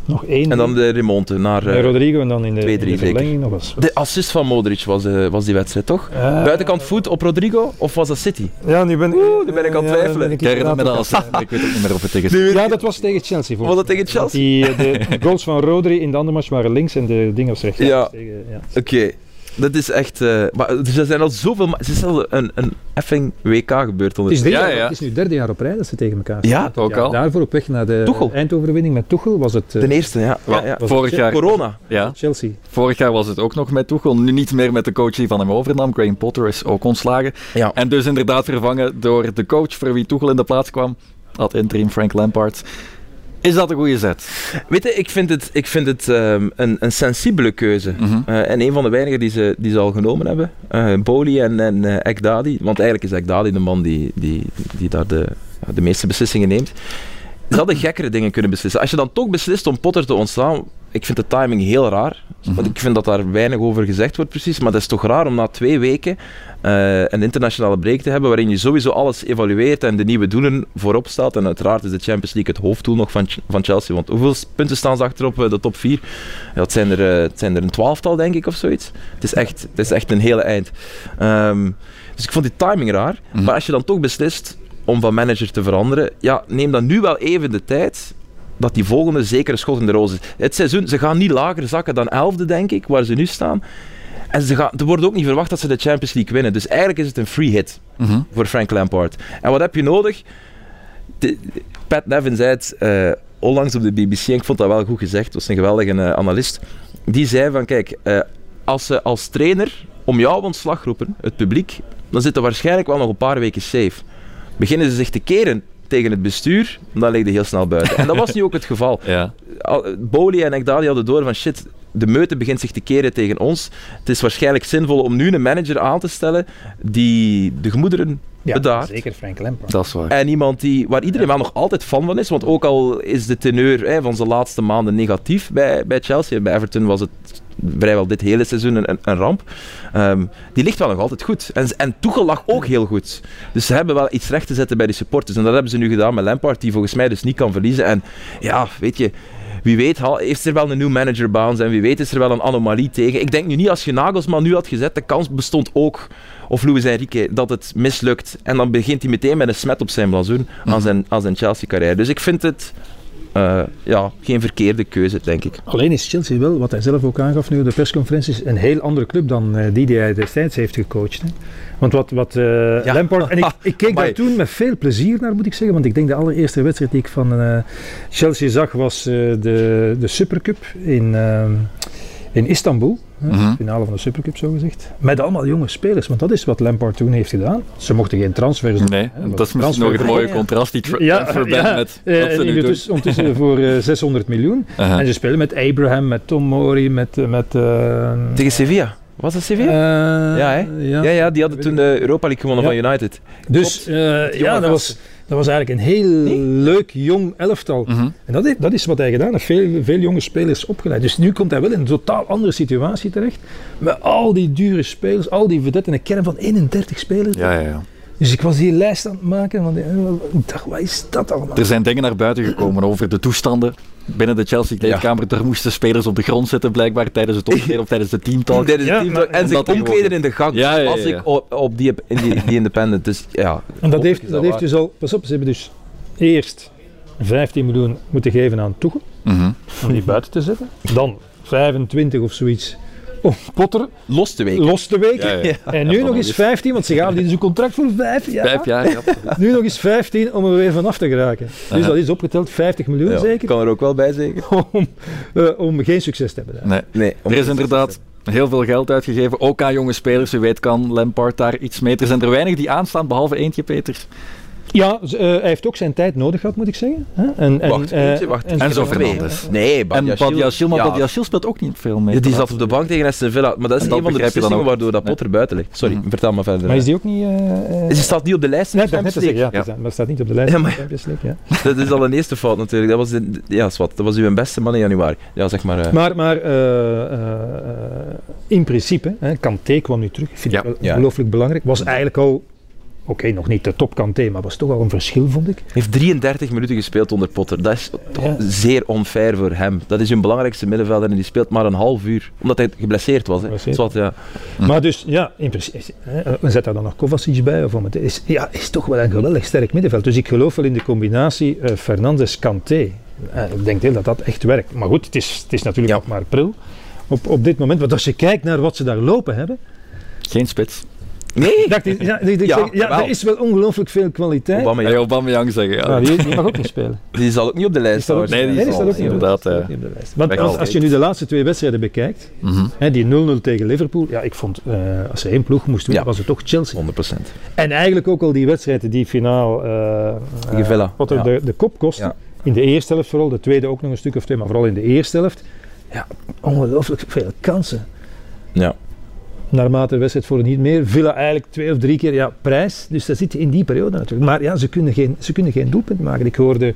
Nog één. en dan de remonte naar... eh, Rodrigo en dan in de, 2-3 in de zeker. verlenging nog eens. de assist van Modric was, eh, was die wedstrijd, toch? Eh, Buitenkant voet op Rodrigo, of was dat City? Ja, nu ben, Oeh, nu ben ik aan het twijfelen. ben Ik herinner me dat inderdaad als... ook Ik weet ook niet meer of het tegen... Ja, dat was tegen Chelsea. Was dat tegen Chelsea? Die, de goals van Rodri in de andere match waren links en de ding was rechts. Ja. tegen- ja. Oké. Dat is echt... eh, maar er zijn al zoveel... Het is al een, een effing WK gebeurd Het is, Ja, jaar- ja. het is nu derde jaar op rij dat ze tegen elkaar Ja, ook al. Daarvoor op weg naar de Tuchel. eindoverwinning met Tuchel was het eh, De eerste, ja. ja, ja. Vorig jaar... Corona. Ja. Chelsea. Vorig jaar was het ook nog met Tuchel. Nu niet meer met de coach die van hem overnam. Graham Potter is ook ontslagen. Ja. En dus inderdaad vervangen door de coach voor wie Tuchel in de plaats kwam. Ad interim Frank Lampard. Is dat een goede zet? Weet je, ik vind het, ik vind het ehm, een, een sensibele keuze. Mhm. Eh, en een van de weinigen die ze, die ze al genomen hebben. Eh Boli en, en eh, Ekdadi. Want eigenlijk is Ekdadi de man die, die, die daar de, ja, de meeste beslissingen neemt. Ze hadden gekkere dingen kunnen beslissen. Als je dan toch beslist om Potter te ontslaan, ik vind de timing heel raar. Want ik vind dat daar weinig over gezegd wordt precies. Maar dat is toch raar om na twee weken eh, een internationale break te hebben waarin je sowieso alles evalueert en de nieuwe doelen voorop stelt. En uiteraard is de Champions League het hoofddoel nog van, van Chelsea. Want hoeveel punten staan ze achterop eh, de top 4? Ja, het, zijn er, eh, het zijn er een twaalftal, denk ik, of zoiets. Het is echt, het is echt een hele eind. Ehm, dus ik vond die timing raar. Mhm. Maar als je dan toch beslist om van manager te veranderen, ja, neem dan nu wel even de tijd dat die volgende zeker een schot in de roos is. Het seizoen, ze gaan niet lager zakken dan elfde, denk ik, waar ze nu staan. En ze gaan, er wordt ook niet verwacht dat ze de Champions League winnen. Dus eigenlijk is het een free hit Mhm. voor Frank Lampard. En wat heb je nodig? De- Pat Nevin zei het eh, onlangs op de BBC, en ik vond dat wel goed gezegd, dat was een geweldige eh, analist. Die zei van, kijk, eh, als ze als trainer om jou ontslag roepen, het publiek, dan zitten waarschijnlijk wel nog een paar weken safe. Beginnen ze zich te keren tegen het bestuur, dan lig je heel snel buiten. En dat was nu ook het geval. Ja. Boli en Ekdali hadden door van shit, de meute begint zich te keren tegen ons. Het is waarschijnlijk zinvol om nu een manager aan te stellen die de gemoederen Ja, bedaart. zeker Frank Lampard. Dat is waar. En iemand die, waar iedereen wel nog altijd fan van is, want ook al is de teneur hè, van zijn laatste maanden negatief bij, bij Chelsea, bij Everton was het vrijwel dit hele seizoen een, een, ramp, Ehm, die ligt wel nog altijd goed. En, en Tuchel lag ook heel goed. Dus ze hebben wel iets recht te zetten bij de supporters. En dat hebben ze nu gedaan met Lampard, die volgens mij dus niet kan verliezen. En ja, weet je... Wie weet heeft er wel een nieuw manager bounce en wie weet is er wel een anomalie tegen. Ik denk nu niet als je Nagelsman nu had gezet, de kans bestond ook, of Luis Enrique, dat het mislukt. En dan begint hij meteen met een smet op zijn blazoen aan zijn, aan zijn Chelsea-carrière. Dus ik vind het eh, ja, geen verkeerde keuze, denk ik. Alleen is Chelsea wel, wat hij zelf ook aangaf nu op de persconferenties, een heel andere club dan eh, die die hij destijds heeft gecoacht. Hè. Want wat, wat eh, Ja. Lampard... En ik, ik keek daar toen met veel plezier naar, moet ik zeggen. Want ik denk de allereerste wedstrijd die ik van Chelsea zag was de, de Supercup in, in Istanbul. Mhm. Finale van de Supercup, zo gezegd. Met allemaal jonge spelers. Want dat is wat Lampard toen heeft gedaan. Ze mochten geen transfers doen. Nee, hè, dat is misschien nog het mooie Ja. contrast. Die tra- Ja, transfer ja, ban met Eh, wat ze nu doen. ondertussen, ondertussen voor eh, 600 miljoen. Aha. En ze spelen met Abraham, met Tom Mori, met... eh, met eh, Tegen Sevilla. Was dat Sevilla? eh, Ja, hè? ja. ja, ja, die hadden toen de Europa League gewonnen Ja. van United. Dus eh, ja, dat was, dat was eigenlijk een heel leuk jong elftal. Mhm. En dat, heeft- dat is wat hij gedaan heeft. Veel, veel jonge spelers opgeleid. Dus nu komt hij wel in een totaal andere situatie terecht. Met al die dure spelers, al die vedetten. Een kern van 31 spelers. Ja, ja, ja. Dus ik was die lijst aan het maken. Van, ik dacht, wat is dat allemaal? Er zijn dingen naar buiten gekomen over de toestanden binnen de Chelsea-kleedkamer. Er moesten spelers op de grond zitten, blijkbaar tijdens het optreden of tijdens de teamtalk. Tijdens Ja, team- maar- en zich omkleden in de gang. Ja, ja, ja, Als ja. ik op, op die, in die, die independent. Dus ja. En dat heeft, dat heeft dus al... Pas op, ze hebben dus eerst 15 miljoen moeten geven aan Tuchel. Mhm. om die buiten te zetten. Dan 25 of zoiets om Potter Los te weken. los te weken. Ja, ja. En nu nog eens 15, want ze gaan in zijn contract voor 5 jaar. Vijf jaar, ja. Nu nog eens 15 om er weer vanaf te geraken. Dus Aha. dat is opgeteld 50 miljoen Ja, zeker. Kan er ook wel bij zeker? Om, eh, om geen succes te hebben. daar. Nee. Nee. om- Er is inderdaad heel veel geld uitgegeven, ook aan jonge spelers. U weet kan Lampard daar iets mee. Er zijn er weinig die aanstaan, behalve eentje, Peter. Ja, eh, hij heeft ook zijn tijd nodig gehad, moet ik zeggen. Hè? En, en, Wacht, eh, wacht. en- Enzo Nee, Fernandes. Nee, En. Badiashile, maar Ja. Speelt ook niet veel mee. Ja, die zat op de bank tegen Aston Villa. Maar dat is En een van de beslissingen waardoor dat. Potter buiten ligt. Sorry, Mhm. vertel maar verder. Maar is die ook niet... eh, eh, Ze staat niet op de lijst. in Nee, dat net zeggen, ja, Ja. Maar staat niet op de lijst Ja, maar- Champions League. Ja. Dat is al een eerste fout natuurlijk. Dat was, de, ja, zwart. dat was uw beste man in januari. Ja, zeg maar. eh, Maar, maar eh, eh, eh, in principe, hè, Kanté kwam nu terug. Vind ik ongelooflijk belangrijk. Was eigenlijk al, oké, nog niet de top Kanté, maar was toch al een verschil, vond ik. heeft 33 minuten gespeeld onder Potter. Dat is toch Ja. zeer onfair voor hem. Dat is hun belangrijkste middenvelder en die speelt maar een half uur. Omdat hij geblesseerd was. Hè. Geblesseerd. Zwart, ja. Hm. Maar dus, ja, in principe, hè, zetten daar dan nog Kovacic bij. Of om het is, ja, is toch wel een geweldig sterk middenveld. Dus ik geloof wel in de combinatie eh Fernandes-Kanté. Eh, ik denk heel dat dat echt werkt. Maar goed, het is, het is natuurlijk Ja. nog maar pril. Op, op dit moment, want als je kijkt naar wat ze daar lopen hebben, Geen spits. Nee, ja, ik- ik Ja, zeg, ja, wel. er is wel ongelooflijk veel kwaliteit. Obama. Aubameyang zeggen. Ja. Maar die, die mag ook niet spelen. die zal ook niet op de lijst staan. Nee, die nee, die zal staat ook niet op de inderdaad, lijst. eh, op de. Want als, je nu de laatste twee wedstrijden bekijkt, Mhm. hè, die 0-0 tegen Liverpool, ja, ik vond, eh, als ze één ploeg moest winnen, Ja. was het toch Chelsea. 100%. En eigenlijk ook al die wedstrijden die finaal eh eh, wat er ja. de, de kop kostte. Ja. In de eerste helft vooral, de tweede ook nog een stuk of twee, maar vooral in de eerste helft. Ja, ongelooflijk veel kansen. Ja. Naarmate de wedstrijd voor niet meer. Villa eigenlijk twee of drie keer ja, prijs. Dus dat zit in die periode natuurlijk. Maar ja, ze kunnen geen, ze kunnen geen doelpunt maken. Ik hoorde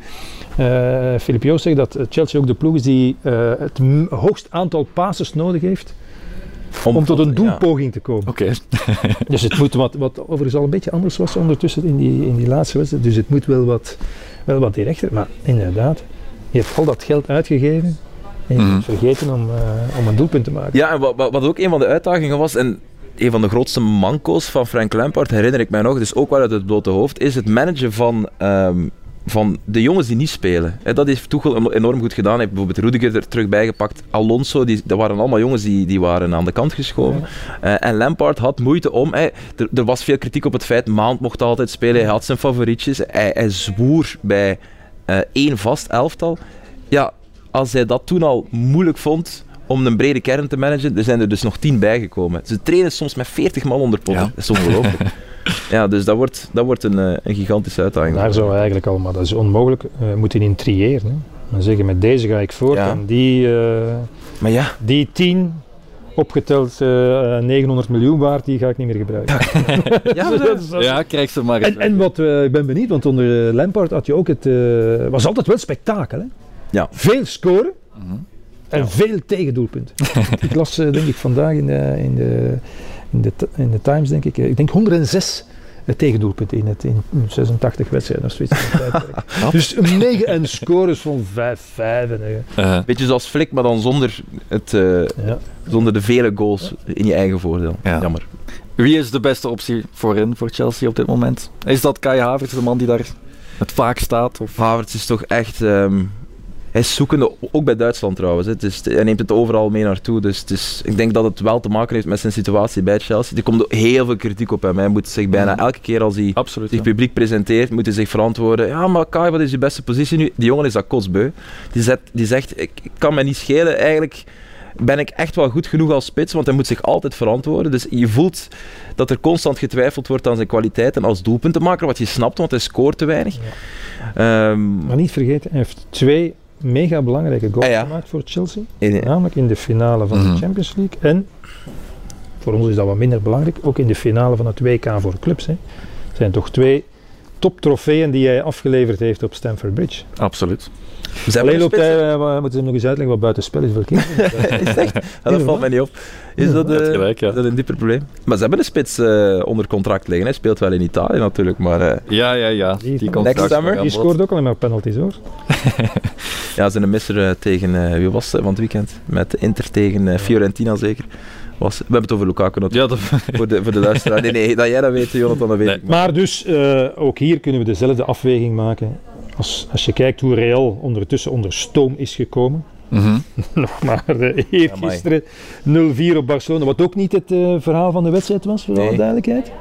eh Filip Joos zeggen dat Chelsea ook de ploeg is die eh, het hoogst aantal passes nodig heeft om tot een ja. doelpoging te komen. Oké. Dus het moet wat, wat overigens al een beetje anders was ondertussen in die, in die laatste wedstrijd. Dus het moet wel wat, wel wat directer. Maar inderdaad, je hebt al dat geld uitgegeven en je Mhm. vergeten om, eh, om een doelpunt te maken. Ja, en wat, wat ook een van de uitdagingen was, en een van de grootste manco's van Frank Lampard, herinner ik mij nog, dus ook wel uit het blote hoofd, is het managen van, ehm, van de jongens die niet spelen. Hè, dat heeft Tuchel enorm goed gedaan. Hij heeft bijvoorbeeld Rudiger er terug bijgepakt. Alonso, die, dat waren allemaal jongens die, die waren aan de kant geschoven. Eh, en Lampard had moeite om... Hij, er, er was veel kritiek op het feit, Mount mocht altijd spelen, hij had zijn favorietjes. Hij, hij zwoer bij eh, één vast elftal. Ja, als hij dat toen al moeilijk vond om een brede kern te managen, er zijn er dus nog tien bijgekomen. Ze trainen soms met 40 man onder Potter. Ja. Dat is ongelooflijk. ja, dus dat wordt, dat wordt een, eh, een gigantische uitdaging. Daar zou hij eigenlijk al, maar dat is onmogelijk, eh, moeten in triëren. Hè. Dan zeggen met deze ga ik voort Ja. en die, eh, Maar ja, die 10 opgeteld eh, 900 miljoen waard, die ga ik niet meer gebruiken. ja, dat- Ja, krijg ze maar eens. En, en wat eh, ik ben benieuwd, want onder Lampard had je ook het, eh, was altijd wel spektakel. Hè? Ja. Veel scoren Mhm. en veel tegendoelpunten. ik las eh, denk ik vandaag in de, in de, in de, in de Times, denk ik, eh, ik denk 106 tegendoelpunten in, het, in 86 wedstrijden of zoiets. dus een mega en scores van 5-5. En, eh, Eh, beetje zoals Flick, maar dan zonder, het, eh, ja. zonder de vele goals in je eigen voordeel. Ja. Jammer. wie is de beste optie voorin voor Chelsea op dit moment? Is dat Kai Havertz, de man die daar het vaak staat? Of? Havertz is toch echt... ehm, hij is zoekende, ook bij Duitsland trouwens. hè. Het is, hij neemt het overal mee naartoe. Dus het is, ik denk dat het wel te maken heeft met zijn situatie bij Chelsea. Er komt ook heel veel kritiek op hem. Hij moet zich bijna elke keer als hij Absoluut. zich ja. publiek presenteert, moet hij zich verantwoorden. Ja, maar Kai, wat is je beste positie nu? Die jongen is dat kotsbeu. Die, zet, die zegt, ik, ik kan me niet schelen. Eigenlijk ben ik echt wel goed genoeg als spits, want hij moet zich altijd verantwoorden. Dus je voelt dat er constant getwijfeld wordt aan zijn kwaliteiten als doelpuntenmaker, wat je snapt, want hij scoort te weinig. Ehm, Maar niet vergeten, hij heeft twee mega belangrijke goals Ah, ja. gemaakt voor Chelsea. in- Namelijk in de finale van Mhm. de Champions League. En voor ons is dat wat minder belangrijk, ook in de finale van het WK voor clubs. Hè. Zijn toch twee toptrofeeën die hij afgeleverd heeft op Stamford Bridge. Absoluut. Ze hebben Alleen een loopt spits, hij, eh, moeten ze hem nog eens uitleggen wat buitenspel is voor kinderen? Is echt? Ja, dat valt mij niet op. Is dat, eh, gelijk, ja. is dat een dieper probleem? Maar ze hebben een spits eh, onder contract liggen. Hij speelt wel in Italië natuurlijk, maar eh, Ja, ja, ja. Die- Die komt Next summer. Die scoort ook alleen maar penalties hoor. Ja, zijn misser eh, tegen, eh, wie was het van het weekend? Met Inter tegen Fiorentina zeker. Was, we hebben het over Lukaku natuurlijk, Ja, dat, voor, de, voor de luisteraar. Nee, nee, dat jij dat weet, Jonathan, dat weet Nee. ik. Maar dus eh, ook hier kunnen we dezelfde afweging maken. Als, als je kijkt hoe Real ondertussen onder stoom is gekomen. Mhm. Nog maar uh, eergisteren 0-4 op Barcelona. Wat ook niet het uh, verhaal van de wedstrijd was, voor Nee. alle duidelijkheid.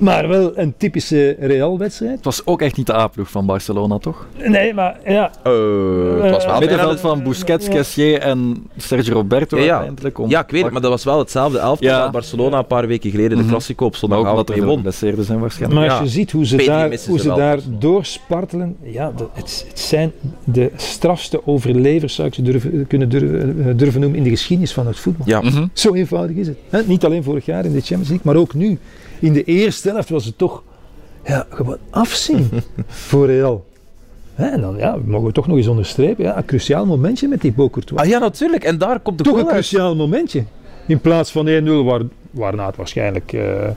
Maar wel een typische Real-wedstrijd. Het was ook echt niet de A-ploeg van Barcelona, toch? Nee, maar ja, Eh, het was wel Ah, Middenveld van Busquets, Ja. Cassier en Sergio Roberto Ja, ja. uiteindelijk. om Ja, ik weet het, maar dat was wel hetzelfde elftal Ja. dat Barcelona een paar weken geleden de Mhm. Classico op zondagavond er mee won. geblesseerden zijn waarschijnlijk. maar als je ziet hoe ze daar, hoe ze ze wel. daar doorspartelen, ja, dat, het, het zijn de strafste overlevers, zou ik ze durven, kunnen durven, eh, durven noemen, in de geschiedenis van het voetbal. Ja, Mhm. Zo eenvoudig is het. Hè? Niet alleen vorig jaar in de Champions League, maar ook nu. In de eerste helft was het toch ja, gewoon afzien voor Real. Hè, En dan ja, mogen we toch nog eens onderstrepen. Ja, een cruciaal momentje met die Bocourtois. ah, ja, natuurlijk. En daar komt de toch een uit. cruciaal momentje. In plaats van 1-0, waar, waarna het waarschijnlijk eh,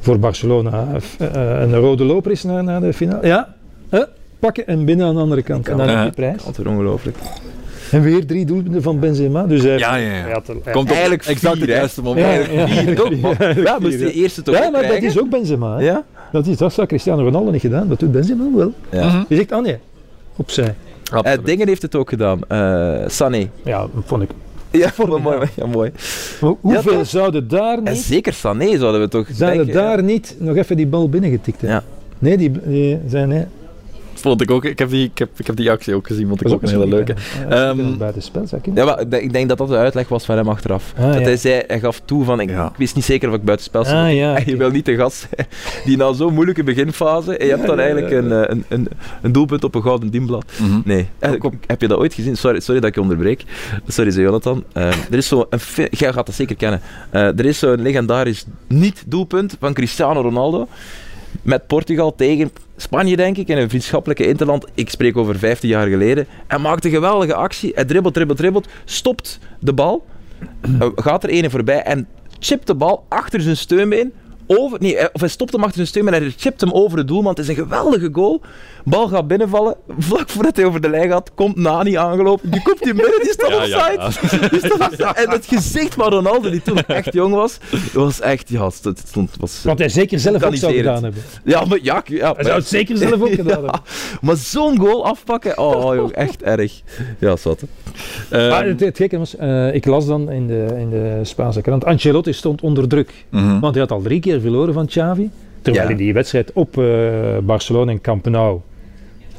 voor Barcelona eh, eh, een rode loper is naar, naar de finale. Ja, hè, pakken en binnen aan de andere kant. En dan heb je prijs. Altijd ongelooflijk. En weer drie doelpunten van Benzema. Dus hij, Ja, ja, ja. hij had, hij- Komt op Eigenlijk exact vier, het hè? juiste moment. Ja, Eigenlijk ja, vier, toch? ja, Ja, moest de ja. eerste toch ja, maar dat krijgen? is ook Benzema. Hè? Ja? Dat, is, dat zou Cristiano Ronaldo niet gedaan, dat doet Benzema wel. Ja. Mhm. Je zegt, ah nee, opzij. Eh, Absoluut. Dingen heeft het ook gedaan. Eh Sané. Ja, dat vond ik. Ja, Formidabel. mooi. Ja, mooi. Maar hoeveel zouden daar En niet, zeker Sané zouden we toch zouden denken. daar niet nog even die bal binnengetikt hebben? Ja. Nee, die, die zijn... Nee, Vond ik ook. Ik heb die, ik heb, ik heb die actie ook gezien, vond ik ook een hele leuke. Ehm, bij de Ja, maar ik denk- dat dat de uitleg was van hem achteraf. Ah, dat ja. hij zei, hij gaf toe van, ik, Ja. ik wist niet zeker of ik buitenspel stond. Ah, ja, En je wil niet de gast zijn die na zo'n moeilijke beginfase, en je hebt dan Ja, ja, eigenlijk ja, Een, eh, een, een, een doelpunt op een gouden dienblad. mhm. Nee. Eh, Heb je dat ooit gezien? Sorry, sorry dat ik je onderbreek. Sorry, zei Jonathan. Eh, er is zo een Jij gaat dat zeker kennen. Eh, er is zo'n legendarisch niet-doelpunt van Cristiano Ronaldo. Met Portugal tegen Spanje, denk ik, in een vriendschappelijke interland. Ik spreek over 15 jaar geleden. Hij maakt een geweldige actie. Hij dribbelt, dribbelt, dribbelt. Stopt de bal. Eh, gaat er ene voorbij en chipt de bal achter zijn steunbeen. Over, nee, hij- of hij stopt hem achter zijn steunbeen en hij chipt hem over het doelman. Het is een geweldige goal. Bal gaat binnenvallen. Vlak voordat hij over de lijn gaat, komt Nani aangelopen. Die komt die midden, die staat Ja, ja, offside. Offside. En het gezicht van Ronaldo, die toen echt jong was, was echt... Ja, het het stond... Was, Wat hij zeker zelf ook zou gedaan hebben. ja, maar ja, ja, Hij zou het zeker zelf ook gedaan hebben. ja, maar zo'n goal afpakken, oh, oh joh, echt erg. Ja, zat. Ehm, Maar het, het gekke was, eh, ik las dan in de, in de Spaanse krant, Ancelotti stond onder druk. mhm. Want hij had al drie keer verloren van Xavi. Terwijl Ja. in die wedstrijd op eh, Barcelona en Camp Nou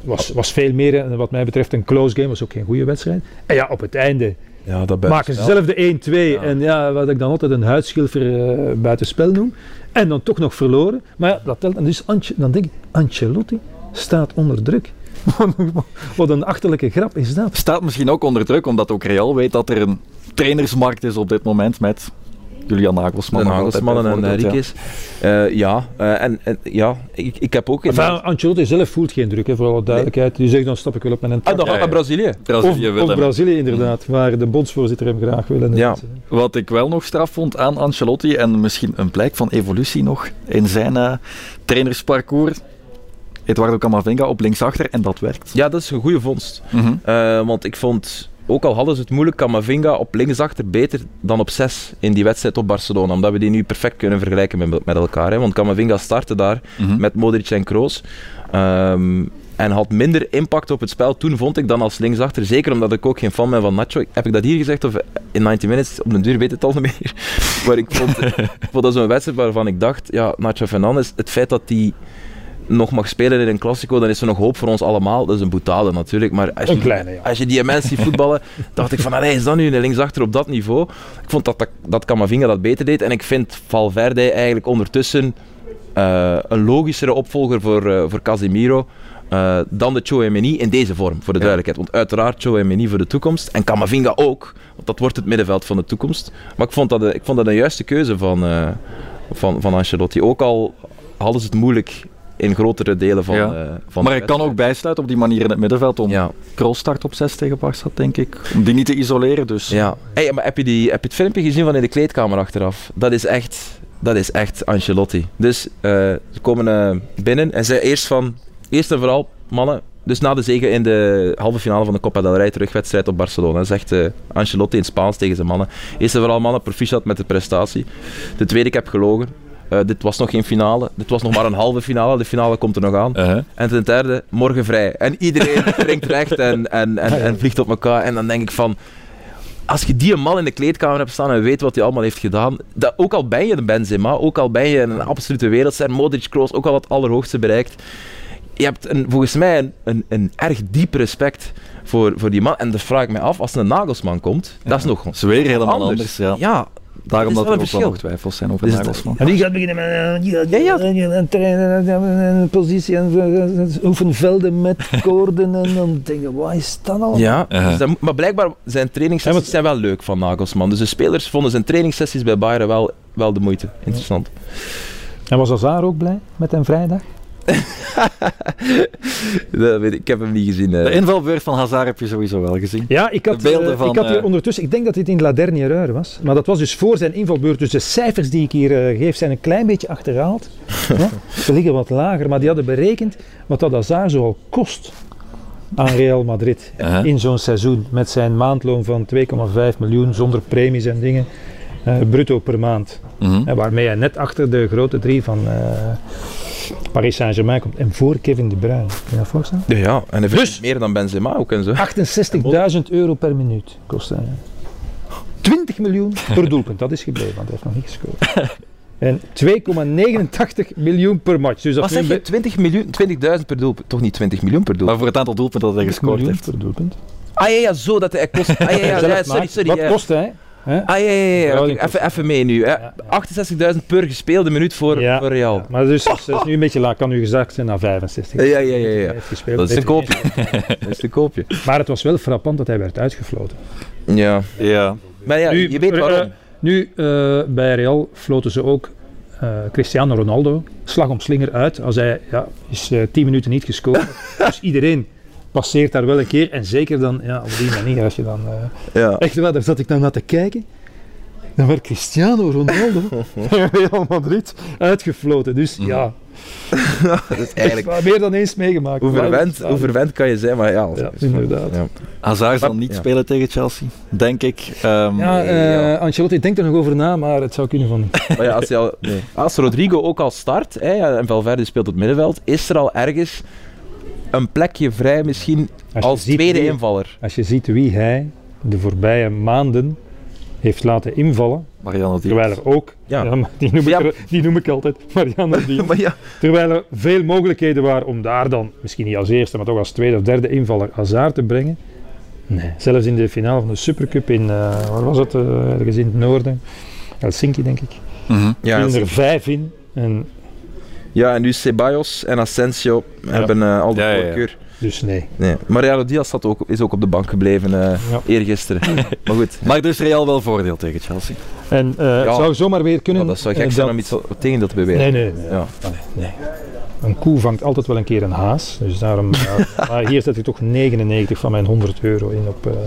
was, was veel meer, eh, wat mij betreft, een close game. Was ook geen goede wedstrijd. En ja, op het einde Ja, dat maken ze zelf de 1-2. Ja. En ja, wat ik dan altijd een huidschilfer eh buitenspel noem. En dan toch nog verloren. Maar ja, dat telt. En dus dan denk ik, Ancelotti staat onder druk. wat een achterlijke grap is dat. Staat misschien ook onder druk, omdat ook Real weet dat er een trainersmarkt is op dit moment met Julian Nagelsman. Altijd Nagelsmannen en bijvoorbeeld, ja. Eh ja, eh, en, en ja, ik, ik heb ook... Enfin, Ancelotti zelf voelt geen druk, hè, voor alle duidelijkheid. Die zegt dan stap ik wel op mijn ah, tak. dan Ja, gaat ja. naar Brazilië. Brazilië Of, of. Brazilië inderdaad, waar de bondsvoorzitter hem graag wil. en Ja. Wat ik wel nog straf vond aan Ancelotti en misschien een blijk van evolutie nog in zijn eh, trainersparcours. Eduardo Camavinga op linksachter en dat werkt. Ja, dat is een goede vondst. Mhm. Eh, want ik vond, ook al hadden ze het moeilijk, Camavinga op linksachter beter dan op 6 in die wedstrijd op Barcelona. Omdat we die nu perfect kunnen vergelijken met, met elkaar. Hè. Want Camavinga startte daar Mhm. met Modric en Kroos. Ehm, en had minder impact op het spel toen, vond ik, dan als linksachter. Zeker omdat ik ook geen fan ben van Nacho. Heb ik dat hier gezegd of in 90 Minutes? Op de duur weet het al niet meer. maar ik vond, ik vond dat zo'n wedstrijd waarvan ik dacht, ja, Nacho Fernandes, het feit dat hij nog mag spelen in een Classico, dan is er nog hoop voor ons allemaal. Dat is een boetade natuurlijk, maar als Een je, kleine, ja. als je die mensen voetballen, dacht ik van, allee, is dat nu een linksachter op dat niveau? Ik vond dat, dat, dat Camavinga dat beter deed en ik vind Valverde eigenlijk ondertussen eh, een logischere opvolger voor, eh, voor Casemiro. eh, dan de Chouameni in deze vorm, voor de duidelijkheid. Want uiteraard Chouameni voor de toekomst. En Camavinga ook, want dat wordt het middenveld van de toekomst. Maar ik vond dat, een- ik vond dat een juiste keuze van, eh, van, van Ancelotti. Ook al hadden ze het moeilijk in grotere delen van, Ja. eh, van maar ik kan ook bijsluiten op die manier in het middenveld om Ja, start op 6 tegen Barça, denk ik. Om die niet te isoleren, dus... ja. Hey, maar heb je, die, heb je het filmpje gezien van in de kleedkamer achteraf? Dat is echt, dat is echt Ancelotti. Dus eh, ze komen eh, binnen en zei eerst van, eerst en vooral, mannen, dus na de zege in de halve finale van de Copa del Rey terugwedstrijd op Barcelona, zegt eh, Ancelotti in Spaans tegen zijn mannen. Eerst en vooral, mannen, proficiat met de prestatie. De tweede, ik heb gelogen. Eh, dit was nog geen finale, dit was nog maar een halve finale, de finale komt er nog aan. Uh-huh. En ten derde, morgen vrij. En iedereen springt recht en, en, en, en vliegt op elkaar. En dan denk ik van, als je die man in de kleedkamer hebt staan en weet wat hij allemaal heeft gedaan, dat, ook al ben je de Benzema, ook al ben je een absolute wereldster, Modric, Kroos, ook al het allerhoogste bereikt, je hebt een, volgens mij een, een, een erg diep respect voor, voor die man. En dan vraag ik me af, als een Nagelsman komt, dat is nog Dat is weer helemaal anders. anders. ja. Ja, Daarom dat er ook wel nog twijfels zijn over Dus Nagelsman. En die gaat beginnen met een, ja, een, trainen, een, een positie en eh, oefenvelden met koorden en dan denken, wat is dat al? Ja, Uh-huh. dus dat- maar blijkbaar zijn trainingssessies Ja, zijn wel leuk van Nagelsman. Dus de spelers vonden zijn trainingssessies bij Bayern wel, wel de moeite. Interessant. En was Azar ook blij met een vrijdag? Dat weet ik, ik heb hem niet gezien. De invalbeurt van Hazard heb je sowieso wel gezien. Ja, ik had, De beelden eh, van, ik had hier eh, ondertussen, ik denk dat dit in La Dernière Heure was, maar dat was dus voor zijn invalbeurt. Dus de cijfers die ik hier eh, geef zijn een klein beetje achterhaald. Ja, Ze liggen wat lager, maar die hadden berekend wat dat Hazard zoal kost aan Real Madrid in zo'n seizoen. Met zijn maandloon van 2,5 miljoen, zonder premies en dingen, bruto per maand. Mhm. Hè, waarmee hij net achter de grote drie van eh, Paris Saint-Germain komt. En voor Kevin De Bruyne. Kun je dat voorstellen? Ja, ja, en hij Dus- meer dan Benzema ook en zo. 68.000 euro per minuut kost hij. 20 miljoen per doelpunt, dat is gebleven, want hij heeft nog niet gescoord. En 2,89 miljoen per match. Dus dat Wat zeg je? een 20 miljoen, 20.000 per doelpunt? Toch niet 20 miljoen per Maar doelpunt? voor het aantal doelpunten dat hij 20 gescoord miljoen heeft. per doelpunt. Ah ja, ja, zo dat hij kost. Ah ja, ja, ja, sorry, sorry. Wat ja. kost hij? Hè? Ah ja, ja, even, even mee nu. Hè. Ja, 68.000 per gespeelde minuut voor, Ja. voor Real. Maar dus, is nu een beetje laag. Kan u gezegd zijn naar 65. Ja, ja, ja, ja, gespeeld. Dat is een koopje. Dat is een koopje. Maar het was wel frappant dat hij werd uitgefloten. Ja. Ja. Maar ja, Nu, je weet eh, waarom. Nu, eh, bij Real floten ze ook eh, Cristiano Ronaldo slag om slinger uit. Als hij ja, is eh 10 minuten niet gescoord. dus iedereen passeert daar wel een keer. En zeker dan ja, op die manier. Als je dan, eh, Ja. echt wel, daar zat ik dan naar te kijken. Dan werd Cristiano Ronaldo bij Real Madrid uitgefloten. Dus ja, Dat is eigenlijk... meer dan eens meegemaakt. Hoe verwend, hoe verwend kan je zijn, maar ja. Ja, inderdaad. Ja. Hazard zal niet ja. spelen tegen Chelsea, denk ik. Ehm, Ja, Nee, eh ja. Ancelotti denkt er nog over na, maar het zou kunnen van niet. Maar ja, als, al, als Rodrigo ook al start hè, ja, en Valverde speelt op het middenveld, is er al ergens een plekje vrij, misschien Als tweede wie- invaller. Als je ziet wie hij de voorbije maanden heeft laten invallen, Mariano Diaz. terwijl er ook, Ja. die, noem ik Ja. er- die noem ik altijd, Mariano Diaz. Maar ja, Terwijl er veel mogelijkheden waren om daar dan, misschien niet als eerste, maar toch als tweede of derde invaller Hazard te brengen. Nee, zelfs in de finale van de Supercup in, eh, waar was het, ergens in het noorden, Helsinki denk ik, Mhm. ja, er vijf in. En ja, en nu Ceballos en Asensio hebben eh, al de Ja, ja, ja. voorkeur. dus nee. Nee. Mariano Diaz zat ook, is ook op de bank gebleven eh Ja. eergisteren. maar goed, Maar dus Real wel voordeel tegen Chelsea. En eh, het zou zomaar weer kunnen... ja, dat zou gek zijn dat- om iets tegen dat te beweren. Nee, nee, nee. Ja. nee, nee. Een koe vangt altijd wel een keer een haas. Dus daarom, maar hier zet ik toch 99 van mijn 100 euro in op,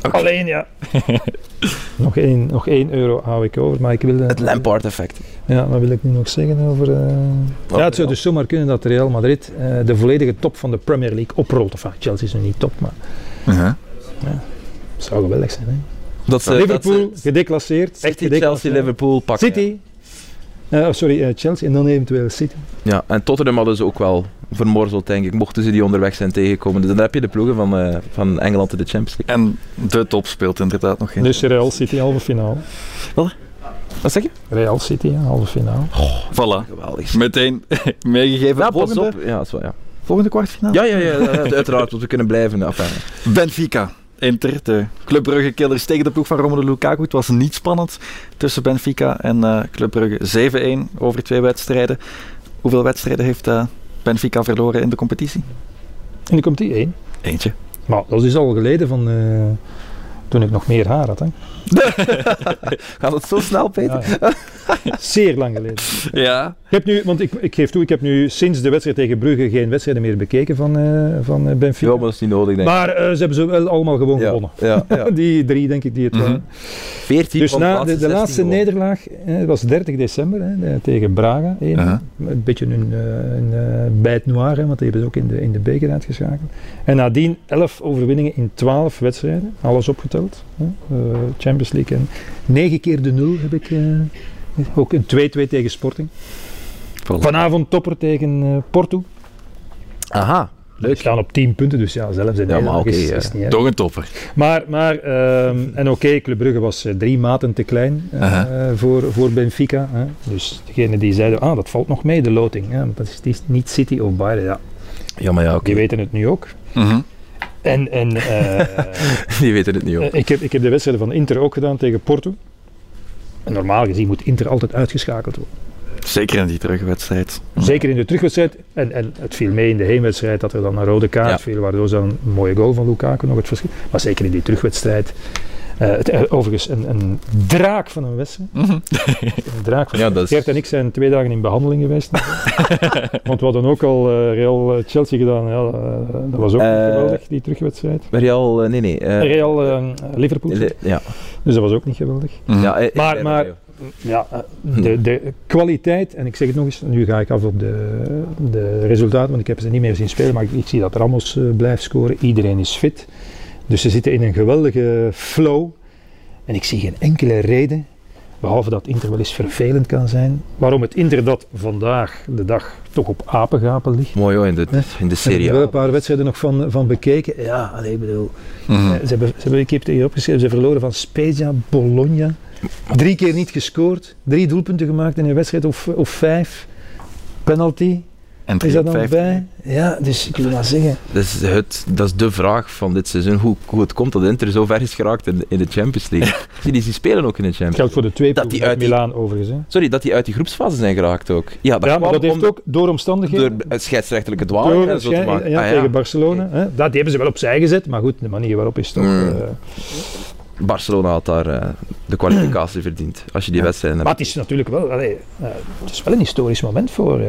Alleen ja. nog, één, nog 1 euro hou ik over. Maar ik wil, eh, Het Lampard-effect. ja, wat wil ik nu nog zeggen over... eh, ja, het zou dus zomaar kunnen dat Real Madrid eh, de volledige top van de Premier League oprolt. Enfin, Chelsea is nu niet top, maar Mhm. het zou geweldig zijn. Hè? Dat ze, Liverpool, dat ze gedeclasseerd. echt Chelsea. Liverpool pakken. City. Eh, oh, sorry, eh, Chelsea en dan eventueel City. Ja, en Tottenham hadden ze ook wel vermorzeld, denk ik, mochten ze die onderweg zijn tegengekomen. Dus dan heb je de ploegen van, eh, van Engeland in de Champions League. En de top speelt inderdaad nog geen. Dus Real City, halve finale. Wat zeg je? Real City, halve finale. Voilà. Geweldig. Meteen meegegeven. Ja, pas op. Ja, dat is wel, ja. volgende kwartfinale. Ja, ja, ja, ja, uiteraard, want we kunnen blijven. Enfin, Benfica. Inter, de Club Brugge killers tegen de ploeg van Romelu Lukaku. Het was niet spannend tussen Benfica en eh Club Brugge. 7-1 over twee wedstrijden. Hoeveel wedstrijden heeft eh, Benfica verloren in de competitie? Dan komt die één. Eentje. Maar dat is al geleden van eh, toen ik nog meer haar had. Hè. Gaat het zo snel, Peter? Ja, ja. Zeer lang geleden. Ja. Ik heb nu, want ik, ik geef toe, ik heb nu sinds de wedstrijd tegen Brugge geen wedstrijden meer bekeken van, eh, van eh, Benfica. Ja, maar dat is niet nodig, denk ik. maar eh, ze hebben ze wel allemaal gewoon ja, gewonnen. ja, ja. Die drie, denk ik, die het Mhm. waren. 14 Dus na de, de 16 laatste gewonnen. nederlaag, eh, het was 30 december tegen Braga. Een beetje een, een bijt noir, hè, want die hebben ze ook in de, in de beker uitgeschakeld. En nadien 11 overwinningen in 12 wedstrijden, alles opgeteld. Eh, Champions League. En 9 keer de 0 heb ik, eh, Ook een 2-2 tegen Sporting. Voilà. Vanavond topper tegen eh, Porto. Aha, We leuk. staan op 10 punten, dus ja, zelfs in Ja, maar is, is niet. Toch een topper. Maar, maar ehm, en oké, Club Brugge was drie maten te klein eh, voor, voor Benfica. Hè. Dus degene die zeiden, ah, dat valt nog mee, de loting. Want dat is, niet City of Bayern. Ja, Ja, maar ja, oké. die weten het nu ook. Mhm. En, en eh, Die weten het niet, hoor. Eh, ik, heb, ik heb de wedstrijden van Inter ook gedaan tegen Porto. En normaal gezien moet Inter altijd uitgeschakeld worden. Zeker in die terugwedstrijd. Zeker in de terugwedstrijd. En, en het viel mee in de heenwedstrijd dat er dan een rode kaart Ja. viel, waardoor ze dan een mooie goal van Lukaku nog het verschil. Maar zeker in die terugwedstrijd. Eh, het, eh, overigens een, een draak van een wedstrijd. Mhm. Een draak van Ja, een dat is- en ik zijn twee dagen in behandeling geweest. Want we hadden ook al eh, Real Chelsea gedaan. Ja, dat was ook niet geweldig, die terugwedstrijd. Real, nee, nee. Real Liverpool. ja. Dus dat was ook niet geweldig. Mhm. ja Maar- maar- Ja, eh, de, de kwaliteit, en ik zeg het nog eens, nu ga ik af op de, de resultaten, want ik heb ze niet meer zien spelen, maar ik, ik zie dat Ramos eh, blijft scoren. Iedereen is fit. Dus ze zitten in een geweldige flow. En ik zie geen enkele reden, behalve dat Inter wel eens vervelend kan zijn, waarom het Inter dat vandaag de dag toch op apengapen ligt. Mooi hoor, in de, in de Serie er wel A. een paar wedstrijden nog van, van bekeken. Ja, allee, ik bedoel, Mhm. Ze hebben, ze hebben, ik heb het hier opgeschreven, ze verloren van Spezia, Bologna. Drie keer niet gescoord, drie doelpunten gemaakt in een wedstrijd of, of vijf. Penalty, En is dat dan 53. bij? Ja, dus ik wil maar zeggen. Dat is, het, dat is de vraag van dit seizoen. Hoe, hoe het komt dat Inter zo ver is geraakt in, in de Champions League. Zie die, die spelen ook in de Het Champions geldt voor de twee Dat ploegen die uit Milaan overigens. Hè. Sorry, dat die uit die groepsfase zijn geraakt ook. Ja, dat ja, maar dat heeft om- ook door omstandigheden. door het scheidsrechterlijke dwaling door, en zo te schijn- maken. ja, Ah, tegen Barcelona. Hè. Dat die hebben ze wel opzij gezet, maar goed, de manier waarop is toch. Mm. eh, Barcelona had daar eh, de kwalificatie verdiend. Als je die Ja. wedstrijd maar hebt. het is natuurlijk wel, allee, eh, het is wel een historisch moment voor, eh,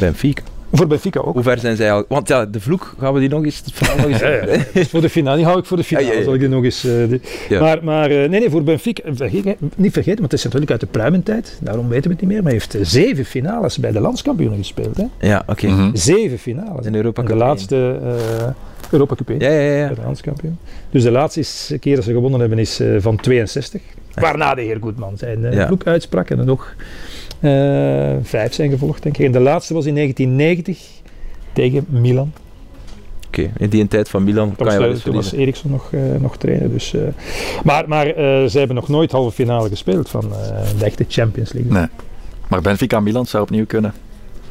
Benfica. voor Benfica ook. Hoe ver zijn zij al? Want ja, de vloek, gaan we die nog eens... Het verhaal nog eens Ja, ja. Dus voor de finale, die hou ik voor de finale, Ja, ja, ja. zal ik die nog eens... eh, Ja. Maar, maar eh, nee, nee, voor Benfica, vergeet, niet vergeten, want het is natuurlijk uit de pruimentijd, daarom weten we het niet meer, maar hij heeft zeven finales bij de landskampioenen gespeeld. Hè? Ja, oké. Mhm. Zeven finales. In Europa En de laatste eh Europa Cup 1, Ja, ja, ja. landskampioen. Dus de laatste keer dat ze gewonnen hebben is eh, van 62, waarna de heer Goedman zijn eh Ja. vloek uitsprak en er nog eh, vijf zijn gevolgd, denk ik. En de laatste was in 1990 tegen Milan. Oké, in die tijd van Milan kan je wel eens toen was verliezen. Eriksson nog, eh, nog trainer. Dus, eh, maar maar eh, ze hebben nog nooit halve finale gespeeld van eh, de echte Champions League. Nee. Maar Benfica Milan zou opnieuw kunnen.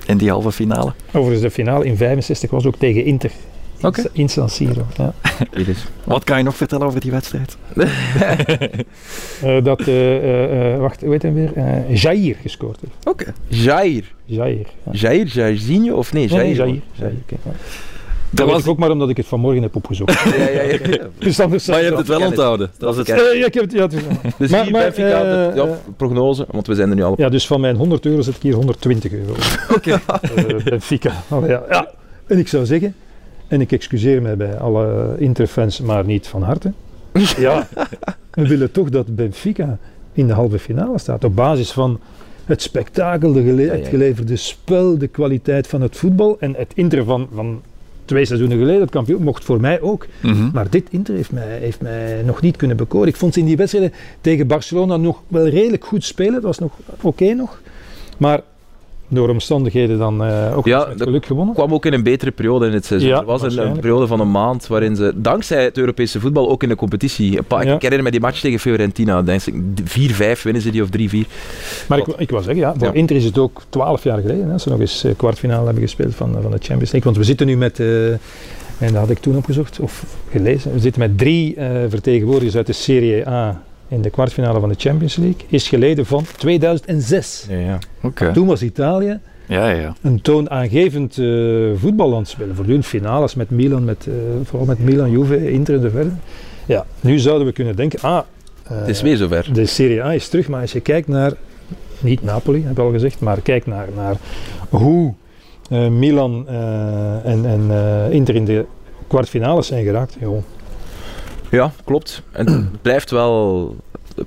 In die halve finale. Overigens, de finale in 65 was ook tegen Inter. Oké. In San Siro. Ja. Wat kan je nog vertellen over die wedstrijd? Eh, dat, eh, eh, eh, wacht, hoe heet hem weer? Eh, Jair gescoord heeft. Oké. Jair. Jair. Ja. Jair, Jairzinho of nee? Nee, nee, Jair. Jair. Jair, ja. Dat Dat was was ook maar omdat ik het vanmorgen heb opgezocht. Ja, ja, ja. dus Maar je hebt het wel onthouden. Dat is het. ja, ik heb het, ja, het Dus Maar- hier maar, Benfica, de- ja, prognose, want we zijn er nu al op. ja, dus van mijn 100 euro zet ik hier 120 euro. Oké. Benfica. Ja. En ik zou zeggen, en ik excuseer mij bij alle Interfans, maar niet van harte. Ja, we willen toch dat Benfica in de halve finale staat. Op basis van het spektakel, de gele- het geleverde spel, de kwaliteit van het voetbal. En het Inter van, van twee seizoenen geleden, het kampioen, mocht voor mij ook. Mhm. Maar dit Inter heeft mij, heeft mij nog niet kunnen bekoren. Ik vond ze in die wedstrijden tegen Barcelona nog wel redelijk goed spelen. Dat was nog oké nog. Maar door omstandigheden dan eh, ook Ja, met geluk gewonnen. kwam ook in een betere periode in het seizoen. Ja, er was een, periode van een maand waarin ze, dankzij het Europese voetbal, ook in de competitie, een paar, Ja. ik herinner me die match tegen Fiorentina, denk ik, 4-5 winnen ze die of 3-4. Maar ik, ik wil zeggen, ja, voor. Inter is het ook twaalf jaar geleden. Hè, ze nog eens eh, kwartfinale hebben gespeeld van, van de Champions League. Want we zitten nu met, eh, en dat had ik toen opgezocht, of gelezen, we zitten met drie eh, vertegenwoordigers uit de Serie A in de kwartfinale van de Champions League. Is geleden van 2006. Ja. Toen was Italië Ja, ja. een toonaangevend eh voetballand spelen. Voortdurend finales met Milan, met, eh, vooral met Milan, Juve, Inter en zo verder. Ja, nu zouden we kunnen denken, ah, eh, Het is weer zover. de Serie A is terug, maar als je kijkt naar, niet Napoli, heb ik al gezegd, maar kijk naar, naar hoe eh, Milan eh, en, en eh, Inter in de kwartfinales zijn geraakt. Joh. Ja, klopt. En het blijft wel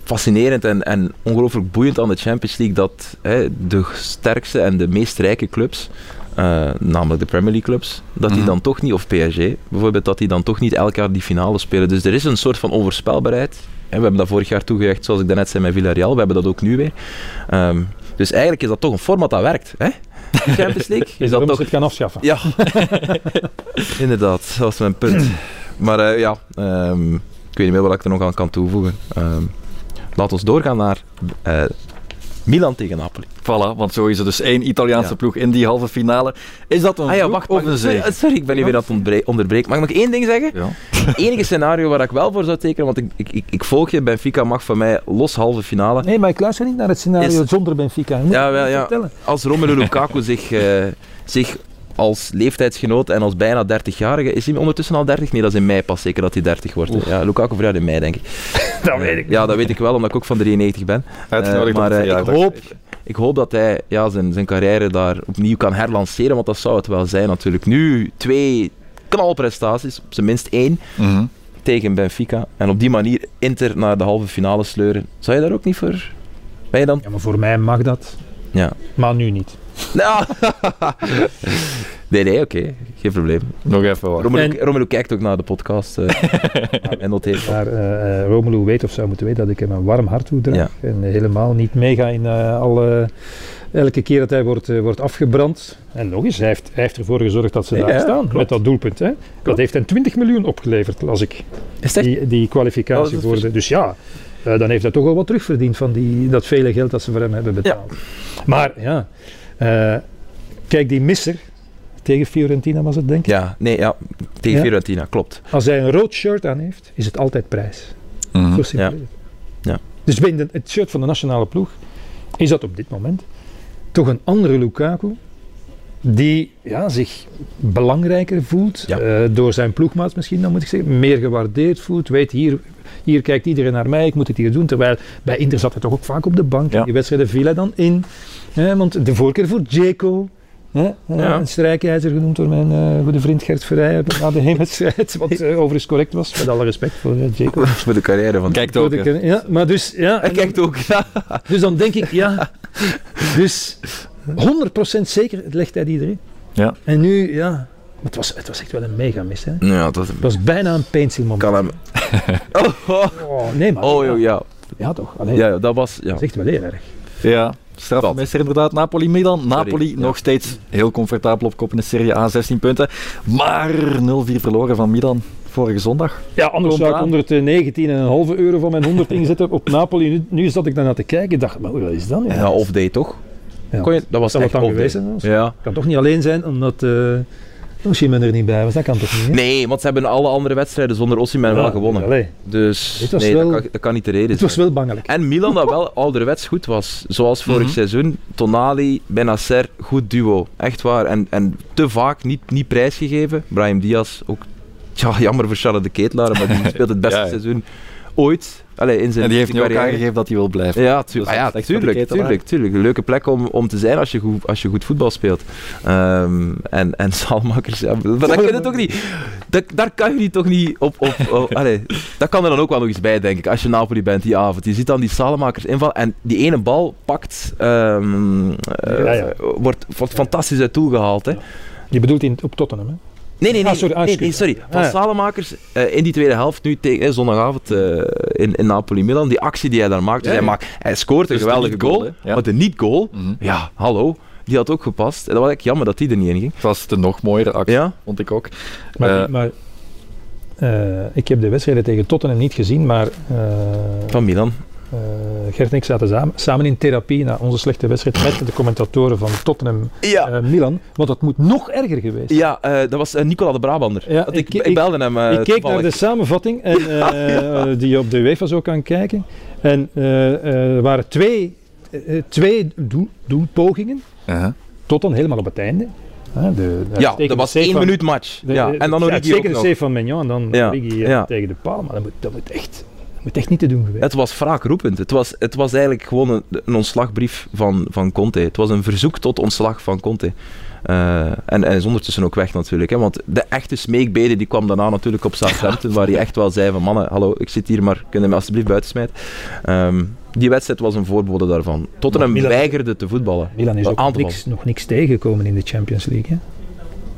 fascinerend en, en ongelooflijk boeiend aan de Champions League dat hè, de sterkste en de meest rijke clubs eh, namelijk de Premier League clubs, dat die Mhm. dan toch niet, of PSG bijvoorbeeld, dat die dan toch niet elk jaar die finale spelen. Dus er is een soort van onvoorspelbaarheid. En we hebben dat vorig jaar toegerecht, zoals ik daarnet zei met Villarreal. We hebben dat ook nu weer. Ehm, dus eigenlijk is dat toch een format dat werkt. Hè? Champions League Is dat toch... het gaan afschaffen? Ja, inderdaad, dat was mijn punt. Maar eh, ja, ehm, ik weet niet meer wat ik er nog aan kan toevoegen. Ehm, laat ons doorgaan naar eh, Milan tegen Napoli. Voilà, want zo is er dus één Italiaanse Ja. ploeg in die halve finale. Is dat een Ah ja, vloek wacht, of wacht. een Sorry, zege? eh, sorry, ik ben nu weer aan het onderbreken. Mag ik nog één ding zeggen? Ja. Het enige scenario waar ik wel voor zou tekenen, want ik, ik, ik, ik volg je, Benfica mag van mij los halve finale. Nee, maar ik luister niet naar het scenario Is- zonder Benfica. Je moet Ja, wel, ja. vertellen. Als Romelu Lukaku zich, eh, zich als leeftijdsgenoot en als bijna 30-jarige... Is hij ondertussen al 30? Nee, dat is in mei pas zeker dat hij 30 wordt. Ja, Lukaku verjaardt in mei, denk ik. Dat weet ik. Ja, dat weet ik wel, omdat ik ook van 93 ben. Uitgenodigd Eh, maar eh, ik, verjaardag. hoop, ik hoop dat hij ja, zijn, zijn carrière daar opnieuw kan herlanceren, want dat zou het wel zijn natuurlijk. Nu twee knalprestaties, op zijn minst één, Mhm. tegen Benfica. En op die manier Inter naar de halve finale sleuren. Zou je daar ook niet voor? Ben je dan? Ja, maar voor mij mag dat. Ja. Maar nu niet. Nou. nee, nee, oké. Geen probleem. Nog even. Romelu, En- Romelu kijkt ook naar de podcast. eh, en noteert. Maar eh, eh, Romelu weet of zou moeten weten dat ik hem een warm hart toedraag. Ja. En helemaal niet meega in eh, alle... Elke keer dat hij wordt, eh, wordt afgebrand. En nog eens, hij heeft, hij heeft ervoor gezorgd dat ze Ja, daar ja, staan. klopt. Met dat doelpunt. Hè. Dat heeft hen 20 miljoen opgeleverd, las ik. Is echt? Die, die Oh, kwalificatie dat is voor de... Dus ja, eh, dan heeft hij toch wel wat terugverdiend van die, dat vele geld dat ze voor hem hebben betaald. Maar ja, eh, kijk die misser. Tegen Fiorentina was het denk ik. Ja, nee, ja. Tegen Ja. Fiorentina, klopt. Als hij een rood shirt aan heeft, is het altijd prijs. Mhm. Zo simpel Ja. Dus bij de- het shirt van de nationale ploeg is dat op dit moment toch een andere Lukaku die ja, zich belangrijker voelt Ja. eh, door zijn ploegmaats misschien, dan moet ik zeggen, meer gewaardeerd voelt, weet hier, hier kijkt iedereen naar mij, ik moet het hier doen, terwijl bij Inter zat hij toch ook vaak op de bank, Ja. die wedstrijden viel hij dan in, hè, want de voorkeur voor Dzeko, hè, Ja. een strijkijzer genoemd door mijn eh, goede vriend Gert Verrijen na de heenwedstrijd, wat eh, overigens correct was, met alle respect voor Dzeko. Voor de carrière van... Kijkt ook. de Ja, maar dus, ja, Hij kijkt ook. Ja. dus dan denk ik, ja, dus 100% zeker legt hij die erin. Ja. En nu, ja, het was, het was echt wel een mega mis. Hè. Ja, dat Het was bijna een pencilmoment. kan hem... Oh, oh. Oh, nee, maar Oh, ja, joh, ja. ja, toch. Ja, dat was... Ja. Dat is echt wel heel erg. Ja, strafmeester inderdaad. Napoli-Milan. Napoli ja. nog steeds heel comfortabel op kop in de Serie A, 16 punten. Maar 0-4 verloren van Milan vorige zondag. Ja, anders Komt zou ik aan. 119,5 euro van mijn 100 inzetten op Napoli. Nu, nu zat ik daarna te kijken. Ik dacht, maar wat is dat? nu? Ja, off-day toch? Ja. Kon je, dat was het echt dan geweest? Ja. kan toch niet alleen zijn omdat uh, Osimhen er niet bij was. Dat kan toch niet? hè? Nee, want ze hebben alle andere wedstrijden zonder Osimhen wel gewonnen. allee, Dus nee, wel- dat, kan, dat kan niet de reden het zijn. was wel bangelijk. En Milan dat wel ouderwets goed was. Zoals vorig Mhm. seizoen. Tonali, Benacer, goed duo. Echt waar. En, en te vaak niet, niet prijsgegeven. Brahim Diaz ook. Ja, jammer voor Charles de Ketelaar, maar die speelt het beste Ja, ja. seizoen ooit. Allee, in zijn En die heeft nu ook aangegeven dat hij wil blijven. Ja, tu Dus ah ja tuurlijk, tuurlijk, tuurlijk. Een leuke plek om, om te zijn als je goed, als je goed voetbal speelt. Ehm, en, en Salmakers, ja, maar dat, kun je toch niet, dat, daar kan je niet toch niet op... op, op allee, dat kan er dan ook wel nog eens bij, denk ik. Als je Napoli bent die avond. Je ziet dan die Salmakers invallen en die ene bal pakt... Ja, ja. Wordt, wordt fantastisch uit doel gehaald. Hè. Je bedoelt in, op Tottenham, hè? Nee, nee, nee. Ah, sorry, nee, nee, excuus. sorry. Van Ah. Salemakers eh, in die tweede helft, nu tegen, eh, zondagavond eh, in, in Napoli-Milan, die actie die hij daar maakt. Dus Ja, hij, ja. maakt hij scoort een Dus geweldige goal, maar de niet-goal, Mhm. ja, hallo, die had ook gepast. En dat was echt jammer dat die er niet in ging. Het was de nog mooiere actie, Ja? vond ik ook. Maar, maar eh, ik heb de wedstrijden tegen Tottenham niet gezien, maar eh, Van Milan. Eh, Gert en ik zaten samen, samen in therapie na onze slechte wedstrijd met de commentatoren van Tottenham Ja, eh, Milan, want dat moet nog erger geweest. ja eh, dat was eh, Nicola de Brabander. Ja, ik, ik- ik, belde hem eh, ik keek naar de samenvatting en, eh, die je op de UEFA zo kan kijken. En eh, eh, er waren twee, twee doel, doelpogingen, uh-huh. tot dan helemaal op het einde. Hè, de, de Ja, dat was één van- minuut match. de- ja. de- En dan de nog. save van Mignon en dan Ja, Origi, ja. tegen de paal. Maar dat moet, dat moet, echt, moet echt niet te doen geweest. Het was wraakroepend. Het was, het was eigenlijk gewoon een, een ontslagbrief van, van Conte. Het was een verzoek tot ontslag van Conte. Eh, en, en is ondertussen ook weg natuurlijk. Hè, want de echte smeekbede die kwam daarna natuurlijk op Southampton, waar hij echt wel zei van mannen, hallo, ik zit hier, maar kunnen me alsjeblieft buiten smijten. Ehm, Die wedstrijd was een voorbode daarvan. Tottenham Milan- weigerde te voetballen. Milan is ook niks, nog niks tegengekomen in de Champions League. Hè?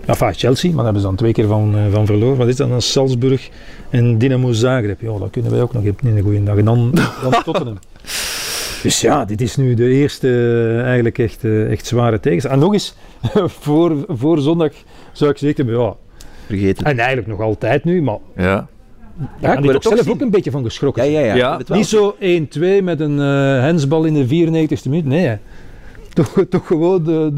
Enfin, Chelsea, maar daar hebben ze dan twee keer van, eh, van verloren. Wat is dat dan? Salzburg en Dynamo Zagreb. Ja, dat kunnen wij ook nog niet een goede dag. En dan, dan Tottenham. Dus ja, dit is nu de eerste eh, eigenlijk echt, eh, echt zware tegenstander. En nog eens, voor, voor zondag zou ik zeker ja. Vergeten. En eigenlijk nog altijd nu, maar ja. Daar ja, ik ben er zelf ook een beetje van geschrokken. Ja, ja, ja. Niet zo 1-2 met een uh, hensbal in de 94e minuut. Nee, toch, toch gewoon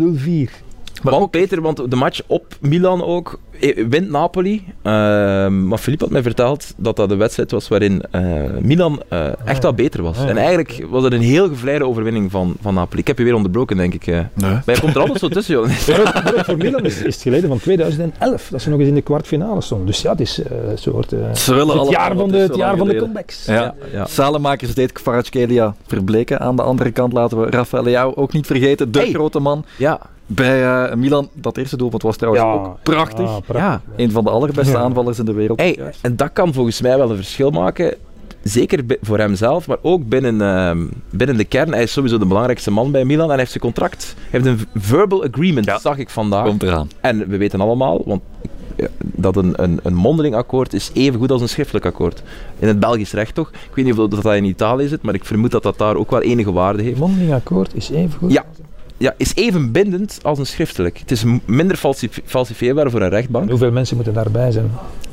0-4. Maar ook Peter, want de match op Milan ook, eh, wint Napoli. Ehm, maar Filip had mij verteld dat dat de wedstrijd was waarin eh, Milan eh, ah, echt wat beter was. Ah, en eigenlijk was dat een heel gevleide overwinning van, van Napoli. Ik heb je weer onderbroken, denk ik. Maar je komt er alles zo tussen, joh. Voor Milan is, is, het geleden van 2011, dat ze nog eens in de kwartfinale stonden. Dus ja, het is een soort... ze willen het jaar van de, het jaar van de comebacks. Ja. ja. ja. Salemakers deed Kvaratskhelia verbleken. Aan de andere kant laten we Rafael jou ook niet vergeten. De grote man. Ja bij eh, Milan. Dat eerste doelpunt was trouwens ook prachtig. Ja, prachtig. ja. Een van de allerbeste Ja. aanvallers in de wereld. Hey, en dat kan volgens mij wel een verschil maken. Zeker voor hemzelf, maar ook binnen, ehm, binnen de kern. Hij is sowieso de belangrijkste man bij Milan en hij heeft zijn contract. Hij heeft een verbal agreement, Ja. zag ik vandaag. Komt eraan. En we weten allemaal, want dat een, een, een mondeling akkoord is even goed als een schriftelijk akkoord. In het Belgisch recht toch? Ik weet niet of dat dat in Italië zit, maar ik vermoed dat dat daar ook wel enige waarde heeft. Mondeling akkoord is even goed. Ja. Ja, is even bindend als een schriftelijk. Het is minder falsif- falsifieerbaar voor een rechtbank. En hoeveel mensen moeten daarbij zijn?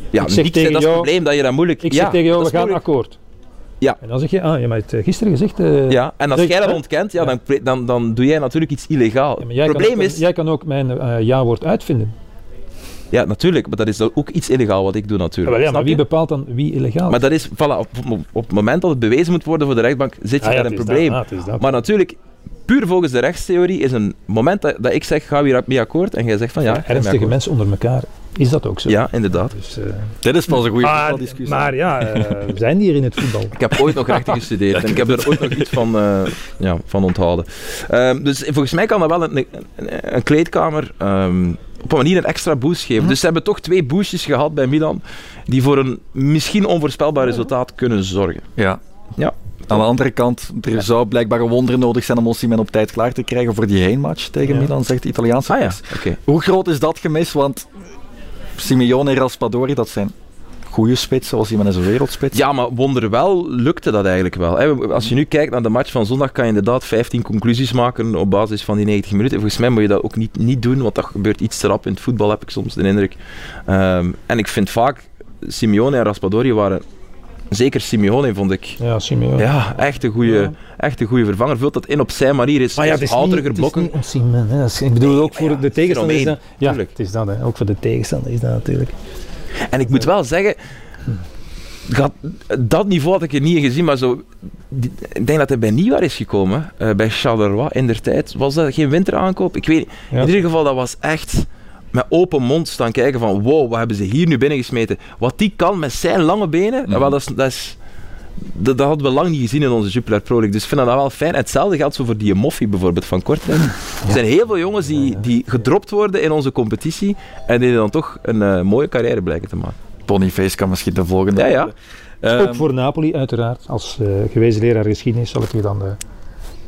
Ja, Ik zeg niet, tegen dat is het jou- probleem dat je dat moeilijk... Ik ja, zeg tegen jou, we is gaan moeilijk. akkoord. Ja. En dan zeg je, ah, je hebt het gisteren gezegd. eh, Ja, en als jij dat ontkent, ja, Ja. dan, dan, dan doe jij natuurlijk iets illegaal. ja, maar jij Het probleem kan ook, is... jij kan ook mijn eh, ja-woord uitvinden. Ja, natuurlijk, maar dat is ook iets illegaal wat ik doe Ja, natuurlijk. ja, maar wie bepaalt dan wie illegaal Maar dat is, voilà, op, op, op het moment dat het bewezen moet worden voor de rechtbank, zit je Ah, ja, met het een is probleem. dat, ah, is dat. Maar natuurlijk, puur volgens de rechtstheorie is een moment dat, dat ik zeg, ga weer mee akkoord, en jij zegt van ja, ernstige mensen onder elkaar is dat ook zo. Ja, inderdaad. Dus, eh, Dit is pas een goede maar, voetbaldiscussie. maar ja, eh, we zijn hier in het voetbal. Ik heb ooit nog rechten gestudeerd en ik heb er ooit nog iets van, eh, ja, van onthouden. Ehm, dus volgens mij kan dat wel een, een, een kleedkamer ehm, op een manier een extra boost geven. Dus ze hebben toch twee boostjes gehad bij Milan die voor een misschien onvoorspelbaar resultaat kunnen zorgen. Ja. Ja. Aan de andere kant, er zou blijkbaar een wonder nodig zijn om Osimhen op tijd klaar te krijgen voor die heenmatch tegen Ja. Milan, zegt de Italiaanse Ah ja. Hoe groot is dat gemis? Want Simeone en Raspadori, dat zijn goede spitsen. Osimhen is een wereldspits. Ja, maar wonderwel lukte dat eigenlijk wel. Als je nu kijkt naar de match van zondag, kan je inderdaad 15 conclusies maken op basis van die 90 minuten. Volgens mij moet je dat ook niet, niet doen, want dat gebeurt iets te rap in het voetbal, heb ik soms de indruk. Ehm, en ik vind vaak, Simeone en Raspadori waren, zeker Simeone vond ik, Ja, Simeone. ja, echt een goede, Ja. echt een goede vervanger. Vult dat in op zijn manier, is, Maar ja, is het is niet, houteriger het is blokken. niet hè. Is- Ik bedoel, ook voor ja, de tegenstander is dat... Ja, tuurlijk. het is dat, hè. Ook voor de tegenstander is dat natuurlijk. En ik moet wel zeggen, gaat- dat niveau had ik er niet in gezien, maar zo, ik denk dat hij bij Nieuwar is gekomen, eh, bij Charleroi in der tijd. Was dat geen winteraankoop? Ik weet niet. Ja. In ieder geval, dat was echt met open mond staan kijken van wow, wat hebben ze hier nu binnengesmeten. Wat die kan met zijn lange benen, Mhm. wel, dat, is, dat, is, dat, dat hadden we lang niet gezien in onze Jupiler Pro League. Dus ik vind dat wel fijn. Hetzelfde geldt zo voor die Moffie bijvoorbeeld van Kortrijk. Er zijn heel veel jongens die, die gedropt worden in onze competitie en die dan toch een eh, mooie carrière blijken te maken. Boniface kan misschien de volgende Ja, ja. ook voor Napoli uiteraard. Als eh, gewezen leraar geschiedenis zal ik je dan de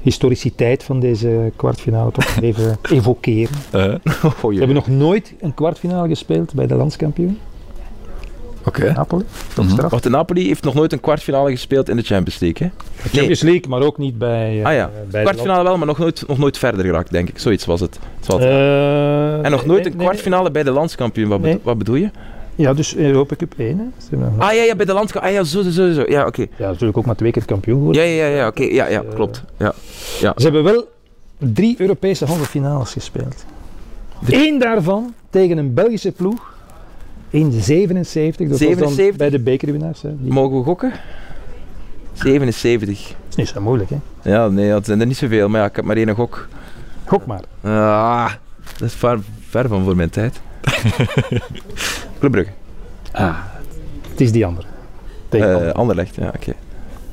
historiciteit van deze kwartfinale toch even evokeren. eh, Oh, jee. hebben nog nooit een kwartfinale gespeeld bij de landskampioen, Oké. Napoli. Toch Mhm. de Napoli heeft nog nooit een kwartfinale gespeeld in de Champions League. Hè? De Champions League, maar ook niet bij, eh, Ah ja, bij de kwartfinale wel, maar nog nooit, nog nooit verder geraakt, denk ik. Zoiets was het. Eh, en nog nooit nee, een nee, kwartfinale bij de landskampioen. Wat, bedo- wat bedoel je? Ja, dus Europa Cup 1. Hè. Ze hebben nog- Ah ja, ja bij de landskampioen. Ah ja, zo, zo, zo. zo. Ja, oké. Ja, natuurlijk ook maar twee keer kampioen geworden. Ja, ja, ja, ja, oké. Ja, ja, Eh, klopt. Ja. Ze hebben wel drie Europese halve finales gespeeld. Eén daarvan tegen een Belgische ploeg in 77. Dat was 77? dan bij de bekerwinnaars. Hè. Die- Mogen we gokken? 77. Dat is niet zo moeilijk, hè. Ja, nee, dat zijn er niet zoveel, maar ja, ik heb maar één gok. Gok maar. Ah, dat is ver, ver van voor mijn tijd. Club Brugge. Ah, het is die andere. Tegen Eh, Anderlecht. Anderlecht, ja, oké.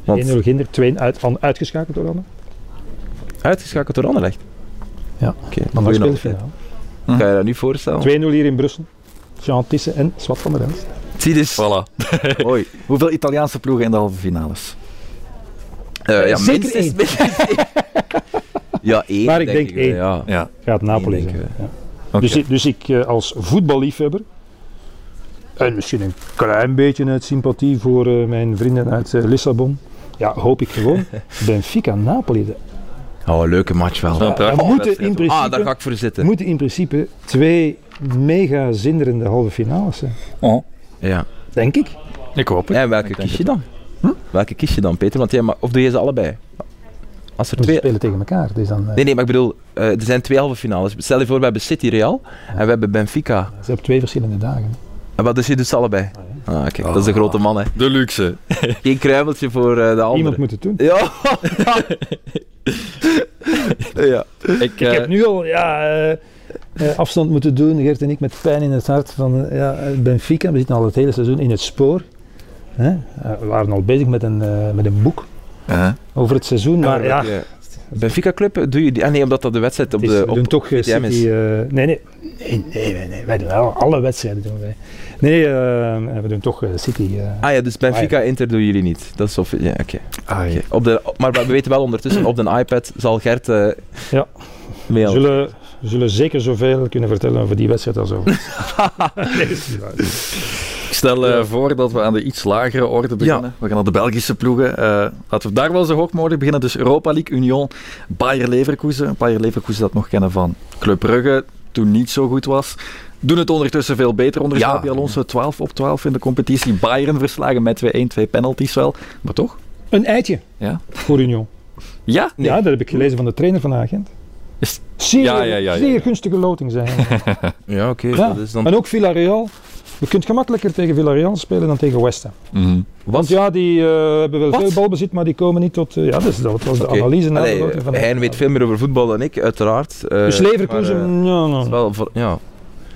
Want 1-0 Ginder, 2 uit, an- uitgeschakeld door Anne. uitgeschakeld door Anderlecht. Ja. Oké, Dan speelt finale. Kan je dat nu voorstellen? 2-0 hier in Brussel. Jean Tisse en Swat van der Elst. Zie dus. Voilà. Hoi. Hoeveel Italiaanse ploegen in de halve finales? Eh, ja, Zeker minstens- één. ja, één. Maar ik denk één. Ja. Ja. Gaat Napoli zijn. Ja. Dus, ik- dus ik eh, als voetballiefhebber, en misschien een klein beetje uit sympathie voor eh, mijn vrienden uit eh, Lissabon, ja, hoop ik gewoon Benfica Napoli. Oh, een leuke match wel. Ja, prachtige moeten in hoor. Ah, daar principe, ga ik voor zitten. moeten in principe twee mega zinderende halve finales zijn. Oh, Ja. Denk ik. ik hoop het. En welke kies je dan? Welke kies je dan, Peter? Want jij ma- of doe je ze allebei? Als er We twee... spelen tegen elkaar. Dus dan, eh, Nee, nee, maar ik bedoel, eh, er zijn twee halve finales. Stel je voor, we hebben City Real en we hebben Benfica. Ze hebben twee verschillende dagen. En wat, dus je doet ze allebei? Ah, kijk, dat is de grote man, hè. De luxe. Geen kruimeltje voor eh, de andere. Iemand moet het doen. Ja. ja. Ik, Ik eh, heb nu al ja, eh, eh, afstand moeten doen, Gert en ik, met pijn in het hart van eh, ja, eh, Benfica. We zitten al het hele seizoen in het spoor. Hè? Eh, we waren al bezig met een, eh, met een boek eh, over het seizoen. Maar ja, Benfica Club, doe je die? Ah nee, omdat dat de wedstrijd op is- de we op, doen toch eh, is. City... eh, nee, nee, nee, nee, nee, wij doen wel alle wedstrijden doen wij. Nee, eh, we doen toch eh, City. eh. Ah ja, dus Benfica Inter doen jullie niet. Dat is of ja, oké. ah, ja. Op de maar we weten wel ondertussen op de iPad zal Gert eh Ja. we, mailen. zullen, we zullen zeker zoveel kunnen vertellen over die wedstrijd als over. nee, stel eh, voor dat we aan de iets lagere orde beginnen. We gaan naar de Belgische ploegen. Eh, laten we daar wel zo hoog mogelijk beginnen. Dus Europa League, Union, Bayer Leverkusen. Bayer Leverkusen dat nog kennen van Club Brugge, toen niet zo goed was. Doen het ondertussen veel beter onder Ja. Xabi Alonso. 12 op 12 in de competitie. Bayern verslagen met 2-1, twee penalties wel. Maar toch? Een eitje Ja. voor Union. Ja? Nee. Ja, dat heb ik gelezen van de trainer van de agent. Is- Zeer, Ja, ja, ja, ja. zeer gunstige loting zijn. Ja, oké. Ja. Dat is dan... En ook Villarreal. Je kunt gemakkelijker tegen Villarreal spelen dan tegen West Ham. Mhm. Want ja, die eh, hebben wel Wat? veel balbezit, maar die komen niet tot... eh, ja, dus dat was de analyse na de Allee, loting van Hein weet veel meer over voetbal dan ik, uiteraard. Eh, Dus Leverkusen, maar, ja, dat nou, is wel voor- ja. Dan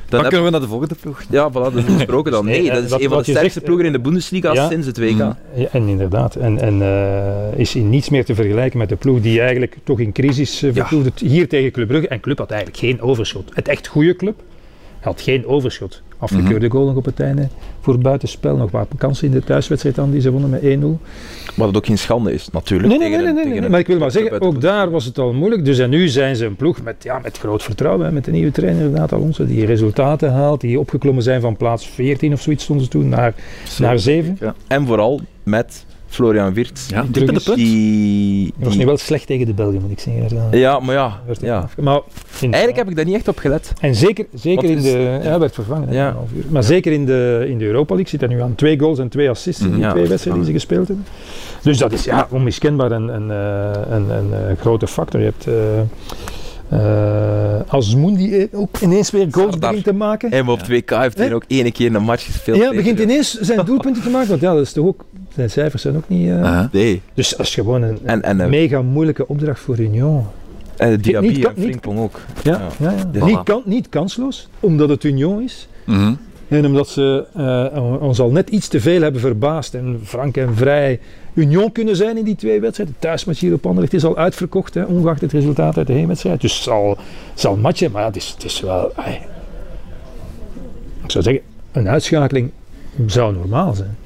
Dan heb- kunnen we naar de volgende ploeg. ja, voilà, dat is besproken dan. Nee, Nee, dat is wat- een van wat de sterkste zegt, ploegen in de Bundesliga ja. sinds het WK. Ja, en inderdaad. En, en eh, is in niets meer te vergelijken met de ploeg die eigenlijk toch in crisis Ja. vertoefde. Hier tegen Club Brugge. En Club had eigenlijk geen overschot. Het echt goede club had geen overschot. Afgekeurde goal nog op het einde voor het buitenspel. Nog wat kansen in de thuiswedstrijd aan die ze wonnen met 1-0. Wat het ook geen schande is, natuurlijk. Nee, nee, nee, nee, nee, Maar ik wil maar zeggen, ook daar was het al moeilijk. Dus en nu zijn ze een ploeg met, ja, met groot vertrouwen. Hè, met de nieuwe trainer, inderdaad, Alonso. Die resultaten haalt. Die opgeklommen zijn van plaats 14 of zoiets stonden ze toen naar, naar 7. En vooral met Florian Wirtz. Ja, punt. Die, Dat was nu wel slecht tegen de Belgen, moet ik zeggen. Ja, maar ja. ja. Maar Eigenlijk heb ik daar niet echt op gelet. En zeker, zeker in de... Ja, hij werd vervangen. Ja. een half uur. Maar zeker in de, in de Europa League zit hij nu aan twee goals en twee assists in die Ja, twee wedstrijden die ze gespeeld hebben. Dus dat is ja, onmiskenbaar een, een, eh, een, een, eh, grote factor. Je hebt... eh Azmoun die ook ineens weer goals Sardar. begint te maken. En op 2K heeft hij ook één keer een match gespeeld. Ja, tegen- begint ineens zijn doelpunten te maken. Want ja, dat is toch ook... Zijn cijfers zijn ook niet... eh, Aha. Nee. Dus dat is gewoon een, En, en, eh, mega moeilijke opdracht voor Union. en de Diaby niet- en Frimpong ook. Ja, Ja. ja. ja. Niet, kan, niet kansloos, omdat het Union is. Mhm. En omdat ze eh, ons al net iets te veel hebben verbaasd en frank en vrij Union kunnen zijn in die twee wedstrijden. Thuismatch hier op Anderlecht is al uitverkocht, hè, ongeacht het resultaat uit de heenwedstrijd. Dus het zal, zal matchen, maar het, is, het is wel... ik zou zeggen, een uitschakeling zou normaal zijn.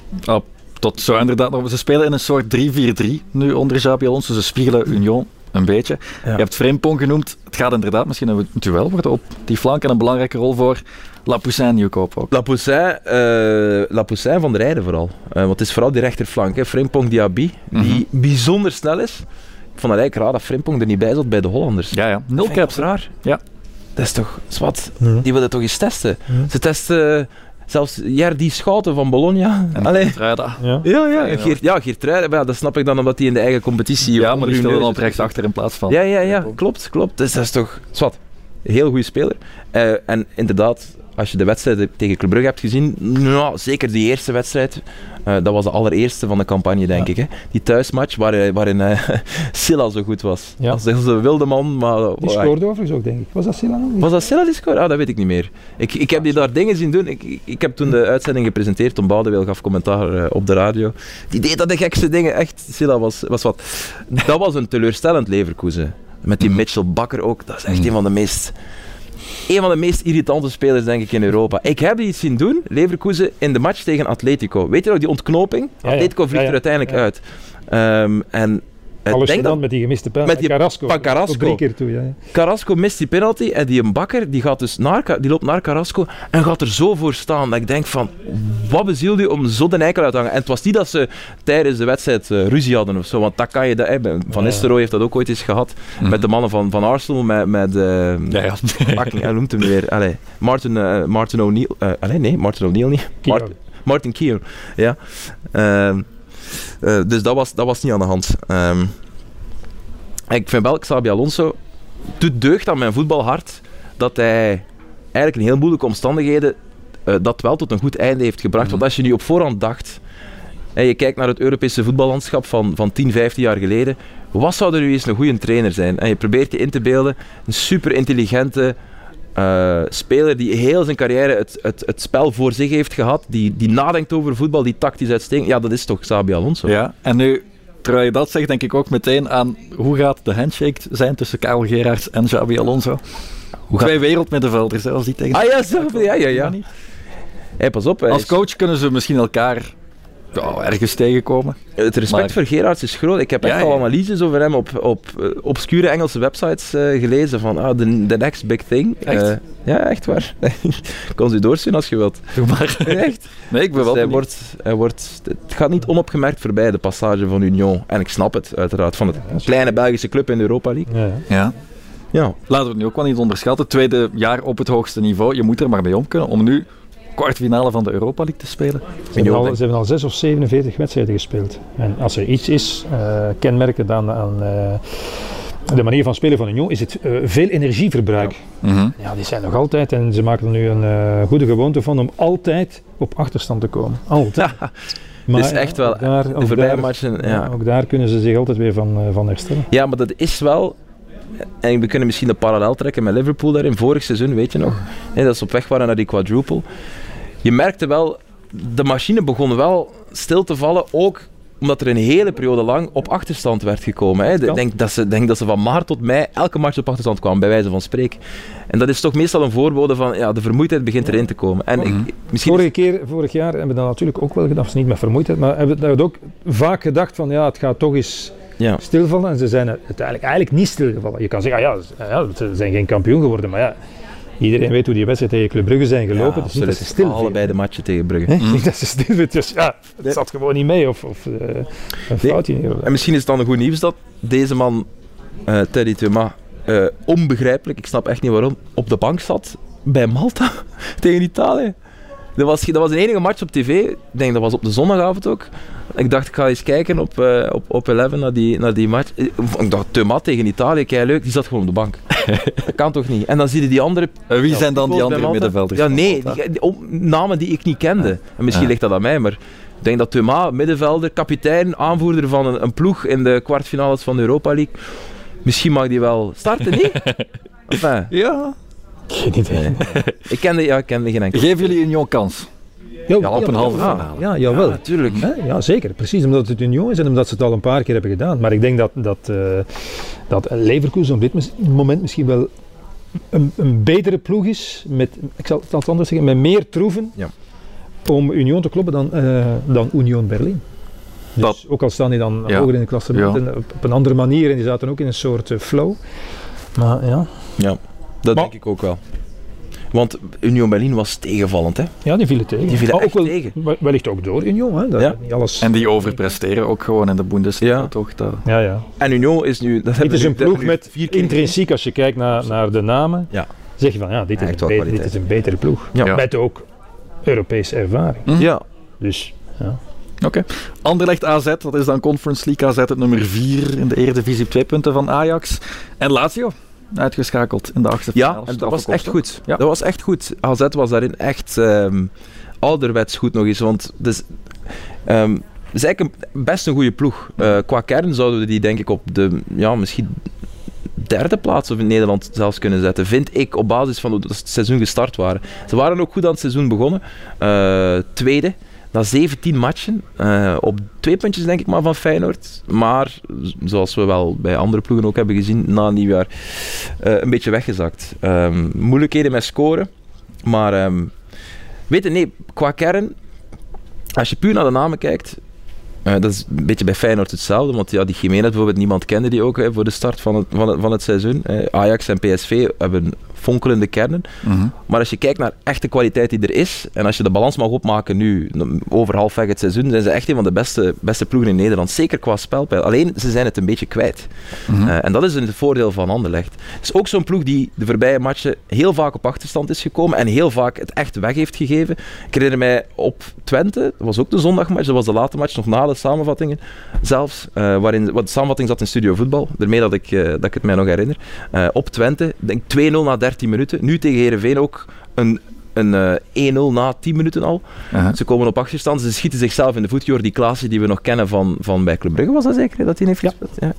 Tot zo inderdaad. Ze spelen in een soort 3-4-3 nu onder Xabi Alonso. Ze spiegelen Union een beetje. Ja. Je hebt Frimpong genoemd. Het gaat inderdaad misschien een duel worden op die flank en een belangrijke rol voor Lapoussin Nieuwkoop ook. Lapoussin, eh Lapoussin van de rijden vooral. Eh, want het is vooral die rechterflank. Hè. Frimpong Diaby, die bijzonder snel is. Ik vond het eigenlijk raar dat Frimpong er niet bij zat bij de Hollanders. Ja, ja. Nul caps. raar. Ja. Dat is toch zwart. Die willen toch eens testen. Ze testen eh, zelfs Jerdy Schouten van Bologna. En Allee. Ja. Ja, ja, Ja, Geert, ja, Geertruiden, maar ja, dat snap ik dan omdat hij in de eigen competitie... Ja, maar die hun dan neus op rechtsachter in plaats van. Ja, ja, ja, klopt, klopt. Dus dat is toch heel goede speler. Eh, en inderdaad, als je de wedstrijden tegen Club Brugge hebt gezien, nou, zeker die eerste wedstrijd, eh, dat was de allereerste van de campagne, denk Ja. ik. Hè? Die thuismatch waar, waarin eh Silla zo goed was. Ja. Als een wilde man, maar... Die scoorde overigens ook, denk ik. Was dat Silla nog? Was dat Silla die scoorde? Ah, dat weet ik niet meer. Ik, ik heb die daar dingen zien doen. Ik, ik, heb toen de uitzending gepresenteerd. Tom Boudeweel gaf commentaar eh, op de radio. Die deed dat de gekste dingen. Echt, Silla was, was wat. Dat was een teleurstellend Leverkusen. Met die Mitchell Bakker ook. Dat is echt Mm. een van de meest... Een van de meest irritante spelers, denk ik, in Europa. Ik heb die iets zien doen, Leverkusen, in de match tegen Atletico. Weet je nog, die ontknoping? Ja. Atletico vliegt er uiteindelijk uit. Ehm, en Alles denk dat met die gemiste pijl. met die Carrasco. van Carrasco. Tot drie keer toe, ja. ja. Carrasco mist die penalty en die een bakker die, gaat dus naar, die loopt naar Carrasco en gaat er zo voor staan. Dat ik denk van, wat bezielde je om zo de eikel uit te hangen? En het was niet dat ze tijdens de wedstrijd eh, ruzie hadden of zo, want dat kan je... Dat, Van Ja. Nistelrooy heeft dat ook ooit eens gehad met de mannen van, van Arsenal, met... met eh, Ja, ja. fucking, hij noemt hem weer. Allee, Martin, eh, Martin O'Neill. eh, allee, nee, Martin O'Neill niet. Martin, Martin Keown, ja. Eh, dus dat was, dat was niet aan de hand. Ehm, ik vind wel, Xabi Alonso doet deugd aan mijn voetbalhart dat hij eigenlijk in heel moeilijke omstandigheden eh, dat wel tot een goed einde heeft gebracht. Mhm. Want als je nu op voorhand dacht, en je kijkt naar het Europese voetballandschap van, van 10, 15 jaar geleden, wat zou er nu eens een goede trainer zijn? En je probeert je in te beelden, een super intelligente eh, speler die heel zijn carrière het, het, het spel voor zich heeft gehad, die, die nadenkt over voetbal, die tactisch uitstekend. Ja, dat is toch Xabi Alonso. Ja, en nu, terwijl je dat zegt, denk ik ook meteen aan hoe gaat de handshake zijn tussen Karel Gerards en Xabi Alonso. Hoe gaat- Twee wereldmiddenvelders, hè, als die tegen Ah ja, zo, ja, ja, ja. Hey, pas op, Als is- coach kunnen ze misschien elkaar ja, ergens tegenkomen. Het respect Maar- voor Gerards is groot. Ik heb echt Ja, al ja. analyses over hem op, op eh, obscure Engelse websites eh, gelezen. Van ah, the, the next big thing. Echt? Eh, ja, echt waar. ik kan ze u doorsturen als je wilt. Doe maar. Echt? Nee, ik ben Dus wel hij wordt, hij wordt, het gaat niet onopgemerkt voorbij, de passage van Union. En ik snap het, uiteraard. Van het kleine Belgische club in de Europa League. Ja, ja. Ja. Ja. Laten we het nu ook wel niet onderschatten. Tweede jaar op het hoogste niveau. Je moet er maar mee om kunnen om nu kwartfinale van de Europa League te spelen. Ze, hebben al, ze hebben al 6 of 47 wedstrijden gespeeld. En als er iets is, eh kenmerkend aan, aan eh, de manier van spelen van Union, is het eh, veel energieverbruik. Ja. die zijn nog altijd, en ze maken er nu een goede gewoonte van, om altijd op achterstand te komen. Altijd. Maar is echt wel ook daar, De ook voorbije daar- matchen, ja. ja, ook daar kunnen ze zich altijd weer van, van herstellen. Ja, maar dat is wel. En we kunnen misschien een parallel trekken met Liverpool daarin. Vorig seizoen, weet je nog? Hè, dat ze op weg waren naar die quadruple. Je merkte wel, de machine begon wel stil te vallen. Ook omdat er een hele periode lang op achterstand werd gekomen. Ik denk dat, ze, denk dat ze van maart tot mei elke match op achterstand kwamen, bij wijze van spreken. En dat is toch meestal een voorbode van ja, de vermoeidheid begint erin te komen. En ik, misschien is- Vorige keer, vorig jaar hebben we dat natuurlijk ook wel gedaan, of niet met vermoeidheid, maar hebben we ook vaak gedacht van ja, het gaat toch eens ja. stilvallen. En ze zijn uiteindelijk eigenlijk niet stilgevallen. Je kan zeggen, ah ja, ja, ze zijn geen kampioen geworden, maar ja, iedereen weet hoe die wedstrijd tegen Club Brugge zijn gelopen. Ja, niet dat ze stil Allebei de matchen tegen Brugge. Nee, niet dat ze stil vindt, dus ja, het zat gewoon niet mee of, of eh, een foutje. niet. En misschien is het dan een goed nieuws dat deze man, eh Teddy Thomas, eh, onbegrijpelijk, ik snap echt niet waarom, op de bank zat bij Malta tegen Italië. Dat was, dat was de enige match op tv, ik denk dat was op de zondagavond ook. Ik dacht, ik ga eens kijken op, eh, op, op 11 naar die, naar die match. Ik dacht, Thomas tegen Italië, kei leuk, die zat gewoon op de bank. dat kan toch niet? En dan zie je die andere Eh, wie ja, zijn dan die andere middenvelders? Ja, nee, die, die- namen die ik niet kende. En misschien Ja. ligt dat aan mij, maar ik denk dat Thomas, middenvelder, kapitein, aanvoerder van een, een ploeg in de kwartfinales van de Europa League, misschien mag die wel starten, niet? Enfin, Ja. Geen idee. ik kende, ja, ik kende geen enkel. Geven jullie Union kans? Ja, op een halve finale. Ja, jawel. natuurlijk. Ja, zeker. Precies, omdat het Union is en omdat ze het al een paar keer hebben gedaan. Maar ik denk dat, dat, eh dat Leverkusen op dit moment misschien wel een, een betere ploeg is, met, ik zal het anders zeggen, met meer troeven Ja. om Union te kloppen dan, eh, dan Union Berlin. Dus Dat- ook al staan die dan Ja. hoger in Ja. en op, op een andere manier en die zaten ook in een soort eh, flow. Maar ja, Ja, dat Maar- denk ik ook wel. Want Union Berlin was tegenvallend, hè? ja die vielen tegen. Die vielen Maar echt ook wel, tegen. wel- Wellicht ook door Union, hè? Dat Ja. niet alles... En die overpresteren ook gewoon in de Bundesliga, Ja. toch? Dat... ja, ja. En Union is nu... Dat Het hebben is een ploeg met vier keer intrinsiek, als je kijkt naar, naar de namen, Ja. zeg je van ja, dit is, een, beter, dit is een betere ploeg. Ja. Ja. Met ook Europese ervaring. Hm? Ja, Dus ja. Oké. Anderlecht AZ, dat is dan Conference League AZ het nummer 4 in de Eredivisie, op twee punten van Ajax. En Lazio, uitgeschakeld in de achtste Ja, en dat was echt goed. Ja. Dat was echt goed. AZ was daarin echt ehm, ouderwets goed nog eens. Want dus, het is eigenlijk een, best een goede ploeg. Eh, qua kern zouden we die denk ik op de ja, misschien derde plaats of in Nederland zelfs kunnen zetten. Vind ik op basis van hoe het seizoen gestart waren. Ze waren ook goed aan het seizoen begonnen. Eh, tweede. Na 17 matchen, eh, op twee puntjes denk ik maar van Feyenoord. Maar, zoals we wel bij andere ploegen ook hebben gezien, na nieuwjaar eh, een beetje weggezakt. Ehm, moeilijkheden met scoren. Maar ehm, weet je, nee, qua kern, als je puur naar de namen kijkt, Eh, dat is een beetje bij Feyenoord hetzelfde, want ja, die Jiménez bijvoorbeeld, niemand kende die ook hè, voor de start van het, van het, van het seizoen. Ajax en PSV hebben fonkelende kernen. Mhm. Maar als je kijkt naar echte kwaliteit die er is, en als je de balans mag opmaken nu, over halfweg het seizoen, zijn ze echt een van de beste, beste ploegen in Nederland. Zeker qua spelpeil. Alleen, ze zijn het een beetje kwijt. Mhm. Eh, en dat is een voordeel van Anderlecht. Het is ook zo'n ploeg die de voorbije matchen heel vaak op achterstand is gekomen en heel vaak het echt weg heeft gegeven. Ik herinner mij op Twente, dat was ook de zondagmatch, dat was de late match, nog na de samenvattingen zelfs, eh, waarin, wat de samenvatting zat in Studio Voetbal, daarmee dat ik, eh, dat ik het mij nog herinner. Op Twente, denk 2-0 na 13 minuten. Nu tegen Herenveen ook een, een eh, 1-0 na 10 minuten al. Ze komen op achterstand, ze schieten zichzelf in de voet. Jordi Klaassen, die we nog kennen van, van bij Club Brugge, was dat zeker? Dat hij heeft? Ja.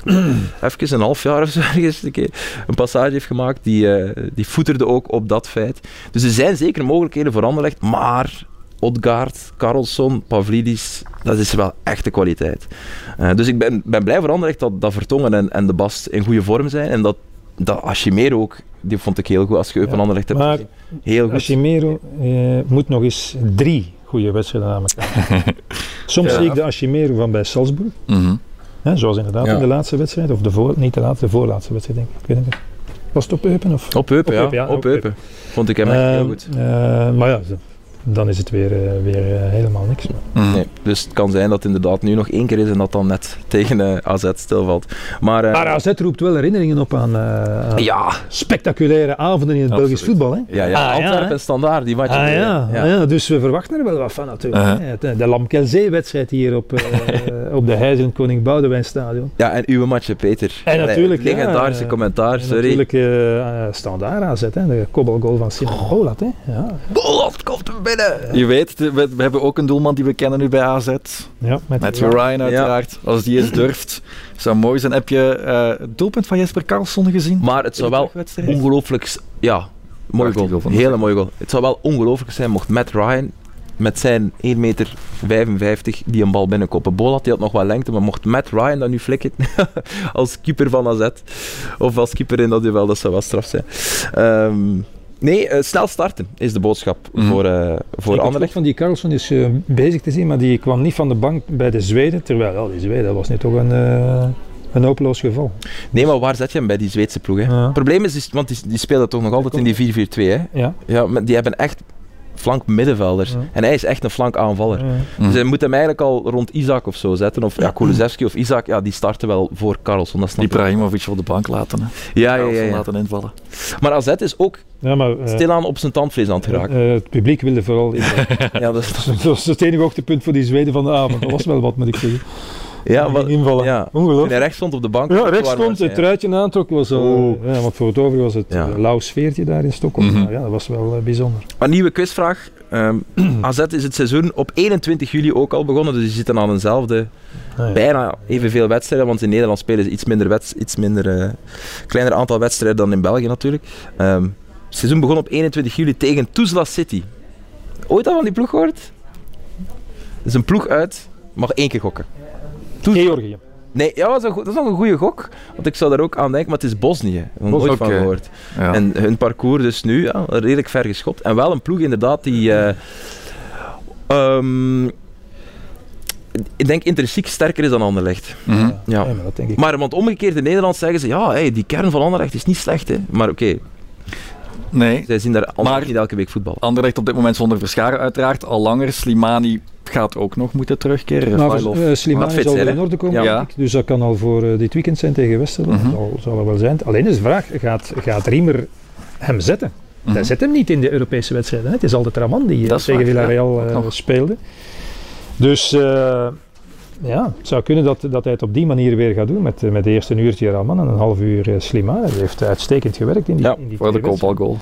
Even een half jaar of zo ergens een, keer een passage heeft gemaakt. Die, eh, die voeterde ook op dat feit. Dus er zijn zeker mogelijkheden voor Anderlecht, maar Odgaard, Karlsson, Pavlidis, dat is wel echte kwaliteit. Eh, dus ik ben, ben blij voor Anderlecht dat, dat Vertongen en, en de Bast in goede vorm zijn. En dat, dat Ashimero ook, die vond ik heel goed als je Eupen Ja, hebt maar. Heel goed. Ashimero eh, moet nog eens drie goede wedstrijden aan elkaar. Soms Ja. zie ik de Ashimero van bij Salzburg, Mhm. hè, zoals inderdaad Ja. in de laatste wedstrijd, of de voor, niet de laatste, de voorlaatste wedstrijd denk ik. ik weet niet. Was het op Eupen? Of? Op Eupen, Op ja. Eupen, ja, Op Eupen. Vond ik hem echt heel Eh, goed. eh, maar ja, zo- dan is het weer, eh, weer eh, helemaal niks. Mhm. Nee, dus het kan zijn dat het inderdaad nu nog één keer is en dat dan net tegen eh, AZ stilvalt. Maar, eh, Maar AZ roept wel herinneringen op aan, eh, aan ja, spectaculaire avonden in het Absoluut. Belgisch voetbal. Hè? ja, ja, Ah, ja, Antwerpen en Standaard, die match. Ah ja, ja. ah, ja, dus we verwachten er wel wat van natuurlijk. Uh-huh. De, de Lamkelzee-wedstrijd hier op, eh, op de Heizen Koning Boudewijn Stadion. Ja, en uw matje, Peter. En natuurlijk, Legendarische commentaar, En sorry. natuurlijk standaard aanzet, hè. de kobbelgoal van Simon Bolat. Hè. Ja, komt binnen! Je weet, we, we hebben ook een doelman die we kennen nu bij AZ. ja, met Matthew Ryan uiteraard. Als die eens durft, zou mooi zijn. Heb je eh, het doelpunt van Jesper Karlsson gezien? Maar het zou wel ongelooflijk... Ja, mooi goal. Hele mooie goal. Het zou wel ongelooflijk zijn mocht Matt Ryan met zijn 1,55 meter die een bal binnenkoppen. Bolat die had nog wel lengte, maar mocht Matt Ryan dat nu flikken als keeper van AZ of als keeper in dat duel, dat zou wel straf zijn. Ehm, nee, eh, snel starten is de boodschap Mhm. voor, eh voor Ik Anderlecht. van die Carlson is eh, bezig te zien, maar die kwam niet van de bank bij de Zweden. Terwijl, ja, die Zweden dat was nu toch een, eh, een hopeloos geval. Nee, maar waar zet je hem bij die Zweedse ploeg? Hè? Ja. Het probleem is, is- want die, die spelen toch nog altijd in die 4-4-2. Hè? Ja. Ja, maar die hebben echt flank middenvelders. Ja. En hij is echt een flank aanvaller. Ja. Dus hij moet hem eigenlijk al rond Isaac of zo zetten. Of ja, Kulusevski of Isaac, ja, die starten wel voor Karlsson. Dat snap ik. Ibrahimovic op de bank laten. Hè. Ja, ja, ja, laten invallen. Maar AZ is ook Ja, maar eh, stilaan op zijn tandvlees aan het geraken. eh, het publiek wilde vooral... ja, dat is, dat was het enige hoogtepunt voor die Zweden van de avond. Dat was wel wat, moet ik zeggen. Ja, wat, invallen. ja. Ongelooflijk. hij rechts stond op de bank. Ja, rechts stond, het truitje aantrok, was al, Oeh. ja, want voor het over was het Ja. ja. lauw sfeertje daar in Stockholm. Mhm. Ja, dat was wel eh, bijzonder. Een nieuwe quizvraag. Ehm, AZ is het seizoen op 21 juli ook al begonnen, dus die zitten aan eenzelfde, Ah, ja. bijna evenveel wedstrijden, want in Nederland spelen ze iets minder, iets minder eh, kleiner aantal wedstrijden dan in België natuurlijk. Ehm, het seizoen begon op 21 juli tegen Tuzla City. Ooit al van die ploeg gehoord? Het is een ploeg uit, mag één keer gokken. Georgië. Nee, ja, dat is, dat is nog een goede gok, want ik zou daar ook aan denken, maar het is Bosnië. Nog nooit van gehoord. Ja. En hun parcours dus nu ja, redelijk ver geschopt. En wel een ploeg inderdaad die... eh, ehm, ik denk intrinsiek sterker is dan Anderlecht. Mhm. Ja. Ja, maar dat denk ik. Maar want omgekeerd in Nederland zeggen ze, ja, hey, die kern van Anderlecht is niet slecht. Hè. Maar oké, Nee, zij zien daar Maar- niet elke week voetbal. Anderlecht op dit moment zonder Verscharen uiteraard. Al langer. Slimani gaat ook nog moeten terugkeren. Maar uh, Slimani zal weer in orde komen, Ja. denk ik. dus dat kan al voor eh, dit weekend zijn tegen Westerlo. Mhm. zal, zal er wel zijn. Alleen is de vraag, gaat, gaat Riemer hem zetten? Hij zet hem niet in de Europese wedstrijden. Hè. Het is altijd Raman die eh, Dat tegen waar, Villarreal ja, eh, speelde. Dus eh, ja, het zou kunnen dat, dat hij het op die manier weer gaat doen. Met, eh, met eerst een uurtje Raman en een half uur uh. Hij heeft uitstekend gewerkt in die, Ja, in die Voor de kopbalgoal.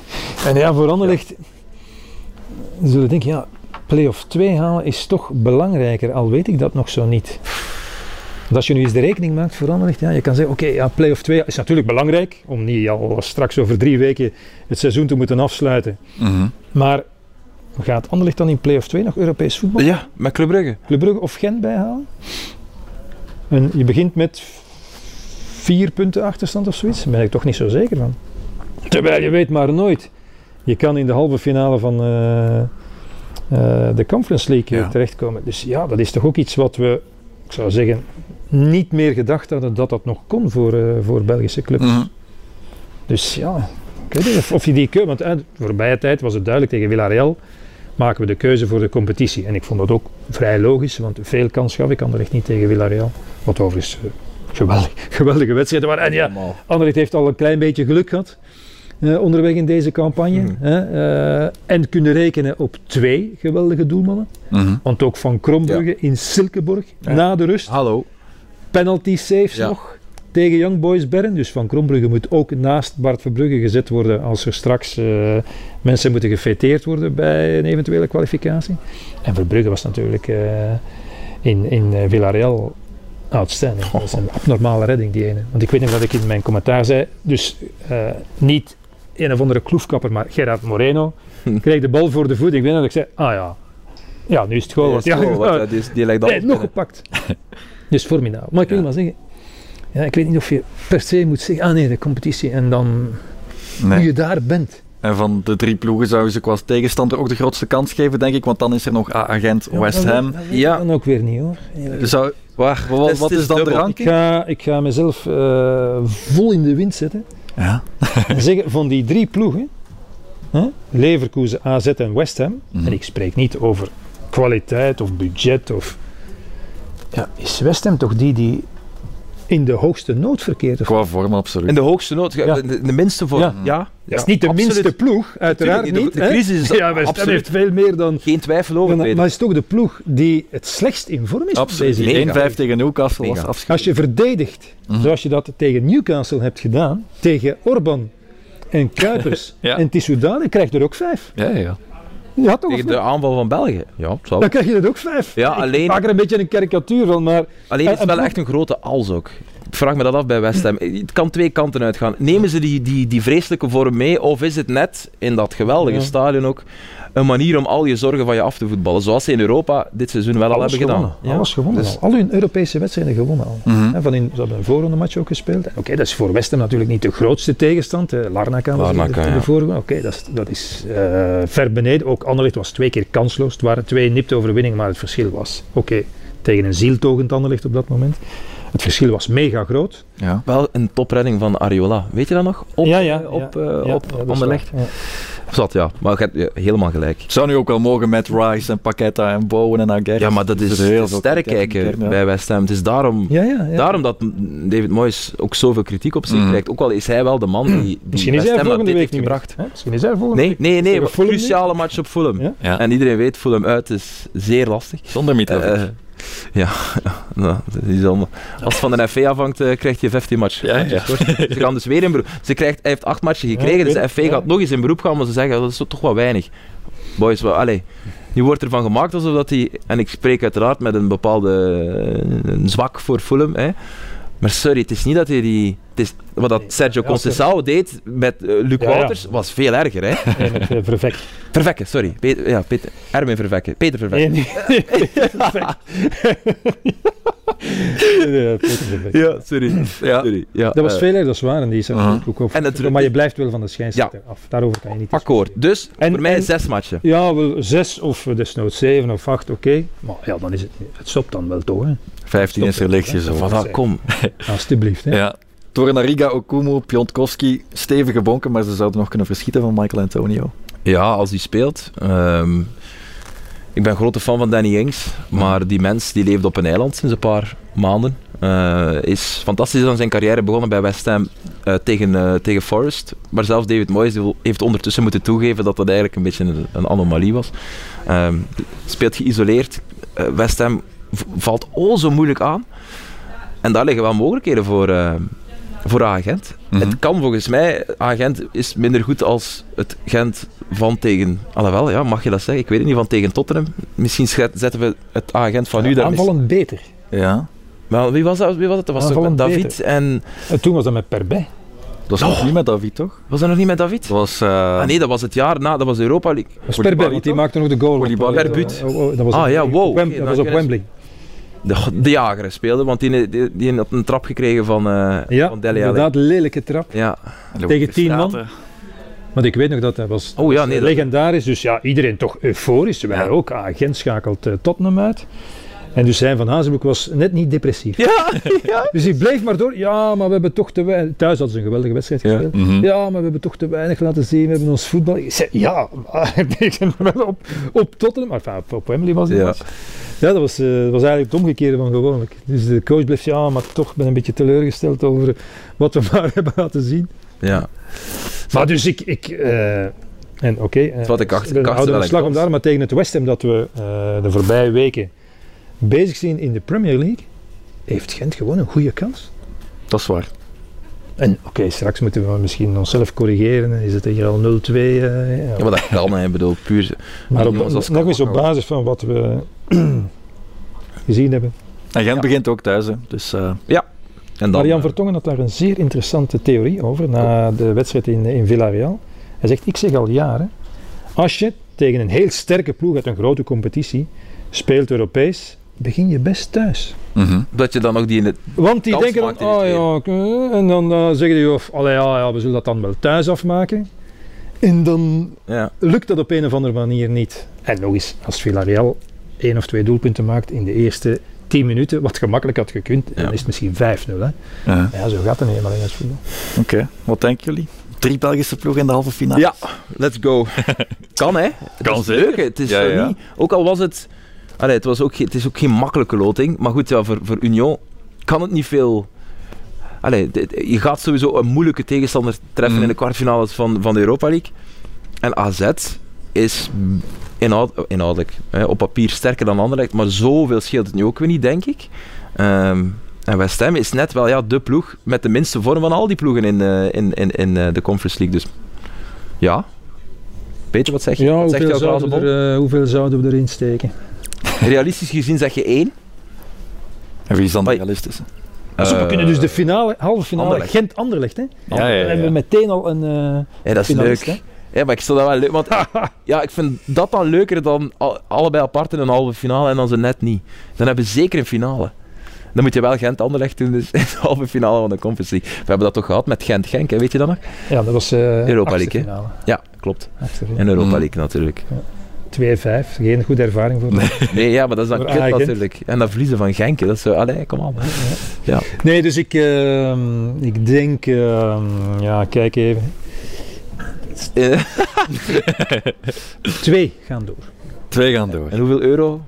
En ja, voor Anderlecht zullen we denken, ja, play-off 2 halen is toch belangrijker, al weet ik dat nog zo niet. Want als je nu eens de rekening maakt voor Anderlecht, ja, je kan zeggen, oké, ja, play-off 2 is natuurlijk belangrijk, om niet al straks over drie weken het seizoen te moeten afsluiten. Mhm. Maar gaat Anderlecht dan in play-off 2 nog Europees voetbal? Ja, met Club Brugge. Club Brugge of Gent bijhalen? En je begint met vier punten achterstand of zoiets, daar ben ik toch niet zo zeker van. Terwijl je weet maar nooit. Je kan in de halve finale van eh, eh, de Conference League eh, Ja. terechtkomen. Dus ja, dat is toch ook iets wat we ik zou zeggen, niet meer gedacht hadden dat dat nog kon voor, voor Belgische clubs. Mhm. Dus ja, ik weet niet of, of je die keuze, want de voorbije tijd was het duidelijk tegen Villarreal, maken we de keuze voor de competitie. En ik vond dat ook vrij logisch, want veel kans gaf ik Anderlecht niet tegen Villarreal. Wat overigens eh, geweldig, geweldige wedstrijden waren. En ja. Anderlecht heeft al een klein beetje geluk gehad eh, onderweg in deze campagne. Mhm. Hè, eh, en kunnen rekenen op twee geweldige doelmannen. Mhm. Want ook Van Krombrugge in Silkeborg, Ja. na de rust. Hallo. Penalty saves Ja. nog tegen Young Boys Bern. Dus Van Krombrugge moet ook naast Bart Verbrugge gezet worden als er straks eh, mensen moeten gefeteerd worden bij een eventuele kwalificatie. En Verbrugge was natuurlijk eh, in, in eh, Villarreal outstanding. Dat is een abnormale redding, die ene. Want ik weet nog dat ik in mijn commentaar zei, dus niet een of andere kloefkapper, maar Gerard Moreno kreeg de bal voor de voet. Ik weet nog dat ik zei, ah ja, ja, nu is het gewoon. Ja, ja, wat, eh, die, die lijkt Nee, nog gepakt. Dus formidabel. Maar ik wil Ja. maar zeggen, ja, ik weet niet of je per se moet zeggen, ah nee, de competitie en dan hoe je daar bent. En van de drie ploegen zou ze qua tegenstander ook de grootste kans geven, denk ik. Want dan is er nog agent West Ham. dat Ja. Dan ook weer niet hoor. Zou, Waar? wat, is dan de dubbel. Ik ranking? ga, ik ga mezelf eh, vol in de wind zetten Ja. en zeggen van die drie ploegen, hè, Leverkusen, AZ en West Ham, Mhm. en ik spreek niet over kwaliteit of budget of... Ja, is West Ham toch die die in de hoogste nood verkeert? Of Qua vorm, absoluut. In de hoogste nood. ja, Ja. De, de minste voor. Ja. Ja. Dat is niet de absoluut. minste ploeg, uiteraard niet. De hè. crisis is ja, absoluut. heeft veel meer dan... Geen twijfel over. maar Peter. het is toch de ploeg die het slechtst in vorm is Absoluut. deze Mega. 1-5 tegen Newcastle was. Als je verdedigt, Mhm. zoals je dat tegen Newcastle hebt gedaan, tegen Orban en Kuipers Ja. en Tissoudali, dan krijg je er ook vijf. Ja, ja. Ja, toch? Tegen de aanval van België. Ja, zal. Dan krijg je er ook vijf. Ja, Ik alleen- maak er een beetje een karikatuur van, maar Alleen En- is het wel echt een grote als ook. Ik vraag me dat af bij West Ham. Het kan twee kanten uitgaan. Nemen ze die, die, die vreselijke vorm mee, of is het net in dat geweldige Ja. stadion ook een manier om al je zorgen van je af te voetballen? Zoals ze in Europa dit seizoen wel al hebben gewonnen. gedaan. Alles gewonnen Dus- al. Al hun Europese wedstrijden gewonnen al. Mhm. Van in, ze hebben een voorronde match ook gespeeld. Oké, dat is voor West Ham natuurlijk niet de grootste tegenstand. Eh, Larnaca was Larnaca, in de, ja. vorige. Oké, dat is, dat is eh, ver beneden. Ook Anderlecht was twee keer kansloos. Het waren twee nipte overwinningen, maar het verschil was... Oké, tegen een zieltogend Anderlecht op dat moment. Het verschil was mega groot. ja. Wel een topredding van Ariola. Weet je dat nog? Op, ja, ja. eh, op, ja, eh, ja, op Anderlecht. Ja. Zat, ja. Maar je hebt ja, helemaal gelijk. Het zou nu ook wel mogen met Rice en Paqueta en Bowen en Aguirre. Ja, maar dat is heel sterk kijken bij West Ham. Het is daarom, Ja, ja, ja. daarom dat David Moyes ook zoveel kritiek op zich Mhm. krijgt. Ook al is hij wel de man die, die Misschien is West hij Ham volgende dit week heeft niet gebracht. Hè? Misschien is hij volgende Nee, week. nee, nee. Fulham Cruciale match op Fulham. Ja. Ja. En iedereen weet, Fulham uit is zeer lastig. Zonder Mitrovic. Eh, ja, nou, dat is allemaal- als het van de FA afhangt, eh, krijgt je 15 matchen. Ja, ja. Ze gaan dus weer in beroep. Ze krijgt, hij heeft 8 matchen gekregen, dus de Ja. gaat nog eens in beroep gaan, maar ze zeggen dat is toch wel weinig. Boys, wel, allee. Nu wordt ervan gemaakt alsof dat hij, en ik spreek uiteraard met een bepaalde eh, een zwak voor Fulham, hè. maar sorry, het is niet dat hij die. Het is, wat dat Sergio Ja, er- Conceição deed met eh, Luc Ja, ja. Wouters was veel erger. Hè? Nee, met Vervek. Vervekken, sorry. Peter, ja, Peter, Erwin Vervekken. Peter Vervekken. Nee, nee. Nee, Peter Vervek. Ja, sorry. Ja. sorry. Ja, Dat was eh, veel erg, dat is waar. En die is natuurlijk ook over. En natuurlijk- maar je blijft wel van de scheidsrechter af. Daarover kan je niet Akkoord. Dus En- voor mij en- zes matchen. Ja, wel zes of desnoods zeven of acht, oké. Maar ja, dan is het, het stopt dan wel toch, hè. 15 is er lichtjes het. Voilà, kom. Alsjeblieft, hè. Ja. Tornariga, Okumu, Piontkowski, stevige bonken, maar ze zouden nog kunnen verschieten van Michael Antonio. Ja, als hij speelt. ehm, ik ben grote fan van Danny Ings, maar die mens die leeft op een eiland sinds een paar maanden. Eh, is fantastisch aan zijn carrière begonnen bij West Ham eh, tegen, eh, tegen Forest. Maar zelfs David Moyes heeft ondertussen moeten toegeven dat dat eigenlijk een beetje een, anomalie was. Ehm, speelt geïsoleerd. West Ham valt o zo moeilijk aan. En daar liggen wel mogelijkheden voor, voor agent. Mhm. Het kan volgens mij, agent is minder goed als het Gent van tegen, alhoewel, ja, mag je dat zeggen? Ik weet het niet, van tegen Tottenham. Misschien zetten we het agent van nu daar. mis- Aanvallend beter. Ja. Maar wie was dat? Wie was het? Dat was toch David beter. en... En toen was dat met Perbij. Dat was nog niet met David, toch? Was dat nog niet met David? Dat was... eh, Ah nee, dat was het jaar na, dat was de Europa League. Dat was Perbij, want die maakte nog de goal. op, Koulibaly. Per buut. oh, oh, dat was Ah, ja, wow. Dat was op Wembley. De, de jager speelde, want die, die, die had een trap gekregen van, eh Ja, van Dele Alli. inderdaad, lelijke trap. Ja. tegen tien man. Want ik weet nog dat hij was, Oh ja, nee, legendarisch. Dus ja, iedereen toch euforisch. Wij Ja. ook. Agent schakelt eh, Tottenham uit. En dus zijn van Hazenbroek was net niet depressief. Ja, ja. Dus ik bleef maar door. Ja, maar we hebben toch te weinig. Thuis hadden ze een geweldige wedstrijd Ja. gespeeld. Mhm. Ja, maar we hebben toch te weinig laten zien. We hebben ons voetbal. Ik zei, ja, maar ik ben wel op, op Tottenham. Maar enfin, op, Wembley was het. Ja. Ja, dat was, eh, dat was eigenlijk het omgekeerde van gewoonlijk. Dus de coach bleef, ja, maar toch ben een beetje teleurgesteld over wat we maar hebben laten zien. ja. Maar dus ik... ik eh, en oké, eh, wat ik achter- we houden een slag om daar, maar tegen het West Ham dat we eh, de voorbije weken bezig zijn in de Premier League, heeft Gent gewoon een goede kans. Dat is waar. En oké, straks moeten we misschien onszelf corrigeren. Is het hier al 0-2? eh, ja. ja, maar dat kan, ik bedoel, puur... maar op, jongens, dat is nog eens op basis van wat we gezien hebben. En Gent Ja. begint ook thuis, hè. dus eh, En dan, Marian eh, Vertongen had daar een zeer interessante theorie over na de wedstrijd in, in Villarreal. Hij zegt, ik zeg al jaren, als je tegen een heel sterke ploeg uit een grote competitie speelt Europees, begin je best thuis. mhm. dat je dan nog die in het... Want die denken dan, oh ja, en dan eh, zeggen die, of, allee, ja, ja, we zullen dat dan wel thuis afmaken. En dan Ja, lukt dat op een of andere manier niet. En nog eens, als Villarreal één of twee doelpunten maakt in de eerste 10 minuten, wat gemakkelijk had gekund, Ja. dan is het misschien 5-0. Hè. Ja. Ja, zo gaat het helemaal in het voetbal. Oké, wat denken jullie? Drie Belgische ploegen in de halve finale? Ja, let's go. kan hè? Kan zeker. Het is Ja, zo ja. niet... Ook al was het... Allee, het, was ook, het is ook geen makkelijke loting. Maar goed, ja, voor, voor Union kan het niet veel... Allee, je gaat sowieso een moeilijke tegenstander treffen in de kwartfinales van, van de Europa League. En AZ is inhoud, inhoudelijk hè, op papier sterker dan Anderlecht. Maar zoveel scheelt het nu ook weer niet, denk ik. Ehm, en West Ham is net wel ja, de ploeg met de minste vorm van al die ploegen in, eh, in, in, in eh, de Conference League. Dus ja. Peter, wat zeg je? Ja, wat zegt hoeveel jouw glazen zouden, er, eh, hoeveel zouden we erin steken? Realistisch gezien zeg je één. En wie is dan realistische? Dus we kunnen dus de finale, halve finale Anderlecht. Gent-Anderlecht. hè? Ja, ja, ja. Dan hebben we meteen al een eh Ja, dat is finalist. leuk. hè. Ja, maar ik stel dat wel leuk. Want ja, ik vind dat dan leuker dan al- allebei apart in een halve finale en dan ze net niet. Dan hebben we zeker een finale. Dan moet je wel Gent-Anderlecht doen, dus in de halve finale van de Conference League. We hebben dat toch gehad met Gent-Genk, hè, weet je dat nog? Ja, dat was eh Europa League, hè? Ja, klopt. In. Europa. League natuurlijk. 2-5, geen goede ervaring voor mij. Nee, ja, maar dat is dan kut natuurlijk. En dat verliezen van Genk, dat is zo... Allee, kom aan. Ja. Nee, dus ik, ehm, ik denk, ehm, ja, kijk even. Twee gaan door. Twee gaan door. en hoeveel euro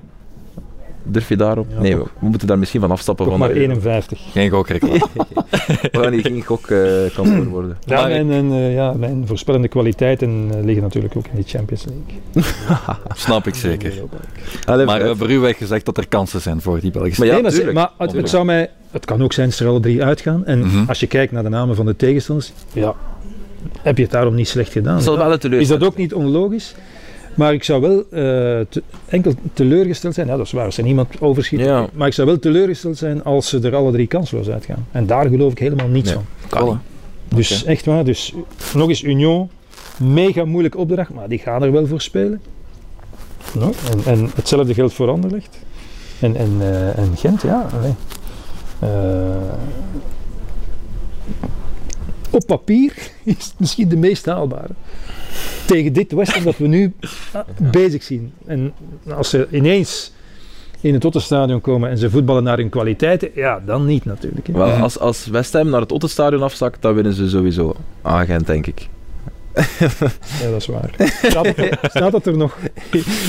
durf je daarop? Ja, nee, we, moeten daar misschien van afstappen. Toch van maar de euro. 51. Geen gokreclame. We gaan hier geen gokkantoor worden. Ja, en, eh, ja, mijn voorspellende kwaliteiten eh, liggen natuurlijk ook in de Champions League. Snap ik zeker. Allee, Maar uh, voor u werd gezegd dat er kansen zijn voor die Belgische. Maar ja, nee, maar, tuurlijk. maar het, zou mij, het kan ook zijn dat ze er alle drie uitgaan. En Mhm. als je kijkt naar de namen van de tegenstanders, ja, heb je het daarom niet slecht gedaan. dat is wel een Is dat ook niet onlogisch? Maar ik zou wel eh, te- enkel teleurgesteld zijn, ja, dat is waar, als er niemand overschiet. Ja. Maar ik zou wel teleurgesteld zijn als ze er alle drie kansloos uitgaan. En daar geloof ik helemaal niets Nee. van. Kan niet. Dus echt waar, dus nog eens Union, mega moeilijke opdracht, maar die gaan er wel voor spelen. Nou, en, en hetzelfde geldt voor Anderlecht. En, en, eh, en Gent, ja. allee. Op papier is het misschien de meest haalbare. Tegen dit Westen dat we nu bezig zien. En als ze ineens in het Ottenstadion komen en ze voetballen naar hun kwaliteiten, ja, dan niet natuurlijk. hè. Wel, als, als West Ham naar het Ottenstadion afzakt, dan winnen ze sowieso. Agent, denk ik. Ja, dat is waar. Staat het, er- er nog?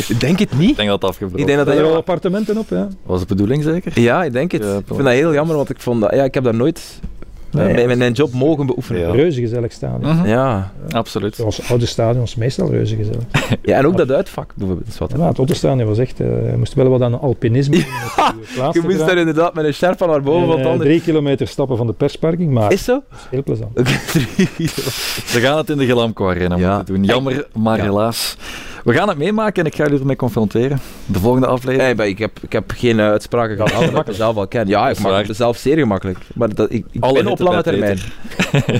Ik denk het Ik niet. denk dat het afgebroken Ik denk dat Er zijn dat... al appartementen op, ja. was de bedoeling zeker. Ja, ik denk het. Ja, ik vind dat heel jammer, want ik vond dat... Ja, ik heb daar nooit Nee. mijn, mijn job mogen beoefenen. Ja. Ja. Reuze gezellig stadion. Mhm. Ja. Absoluut. Zoals oude stadions, meestal reuze gezellig. en ook dat uitvak bijvoorbeeld. wat. Ja, het Ottenstadion was echt, eh, je moest wel wat aan alpinisme het plaats Je moest daar inderdaad met een sherpa naar boven, En, want eh, anders... drie kilometer stappen van de persparking, maar Is zo? dat is heel plezant. We gaan het in de Gelamco Arena Ja. moeten doen. Jammer, maar Ja. helaas. We gaan het meemaken en ik ga jullie ermee confronteren. De volgende aflevering. Nee, maar ik, heb, ik heb geen eh, uitspraken gehad dat ik mezelf al ken. Ja, ik maak mezelf zeer gemakkelijk. Maar dat, ik, ik win op lange termijn.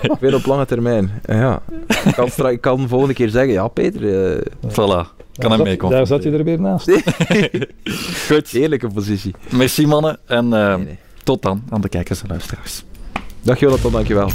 ik win op lange termijn. Ja. Ik, kan stra- ik kan de volgende keer zeggen, ja Peter, eh, Voilà. Kan Daar hem zat- mee Daar zat je er weer naast. Goed. heerlijke positie. Merci mannen en eh, Nee, nee. tot dan aan de kijkers en luisteraars. Dag Jonathan, dankjewel.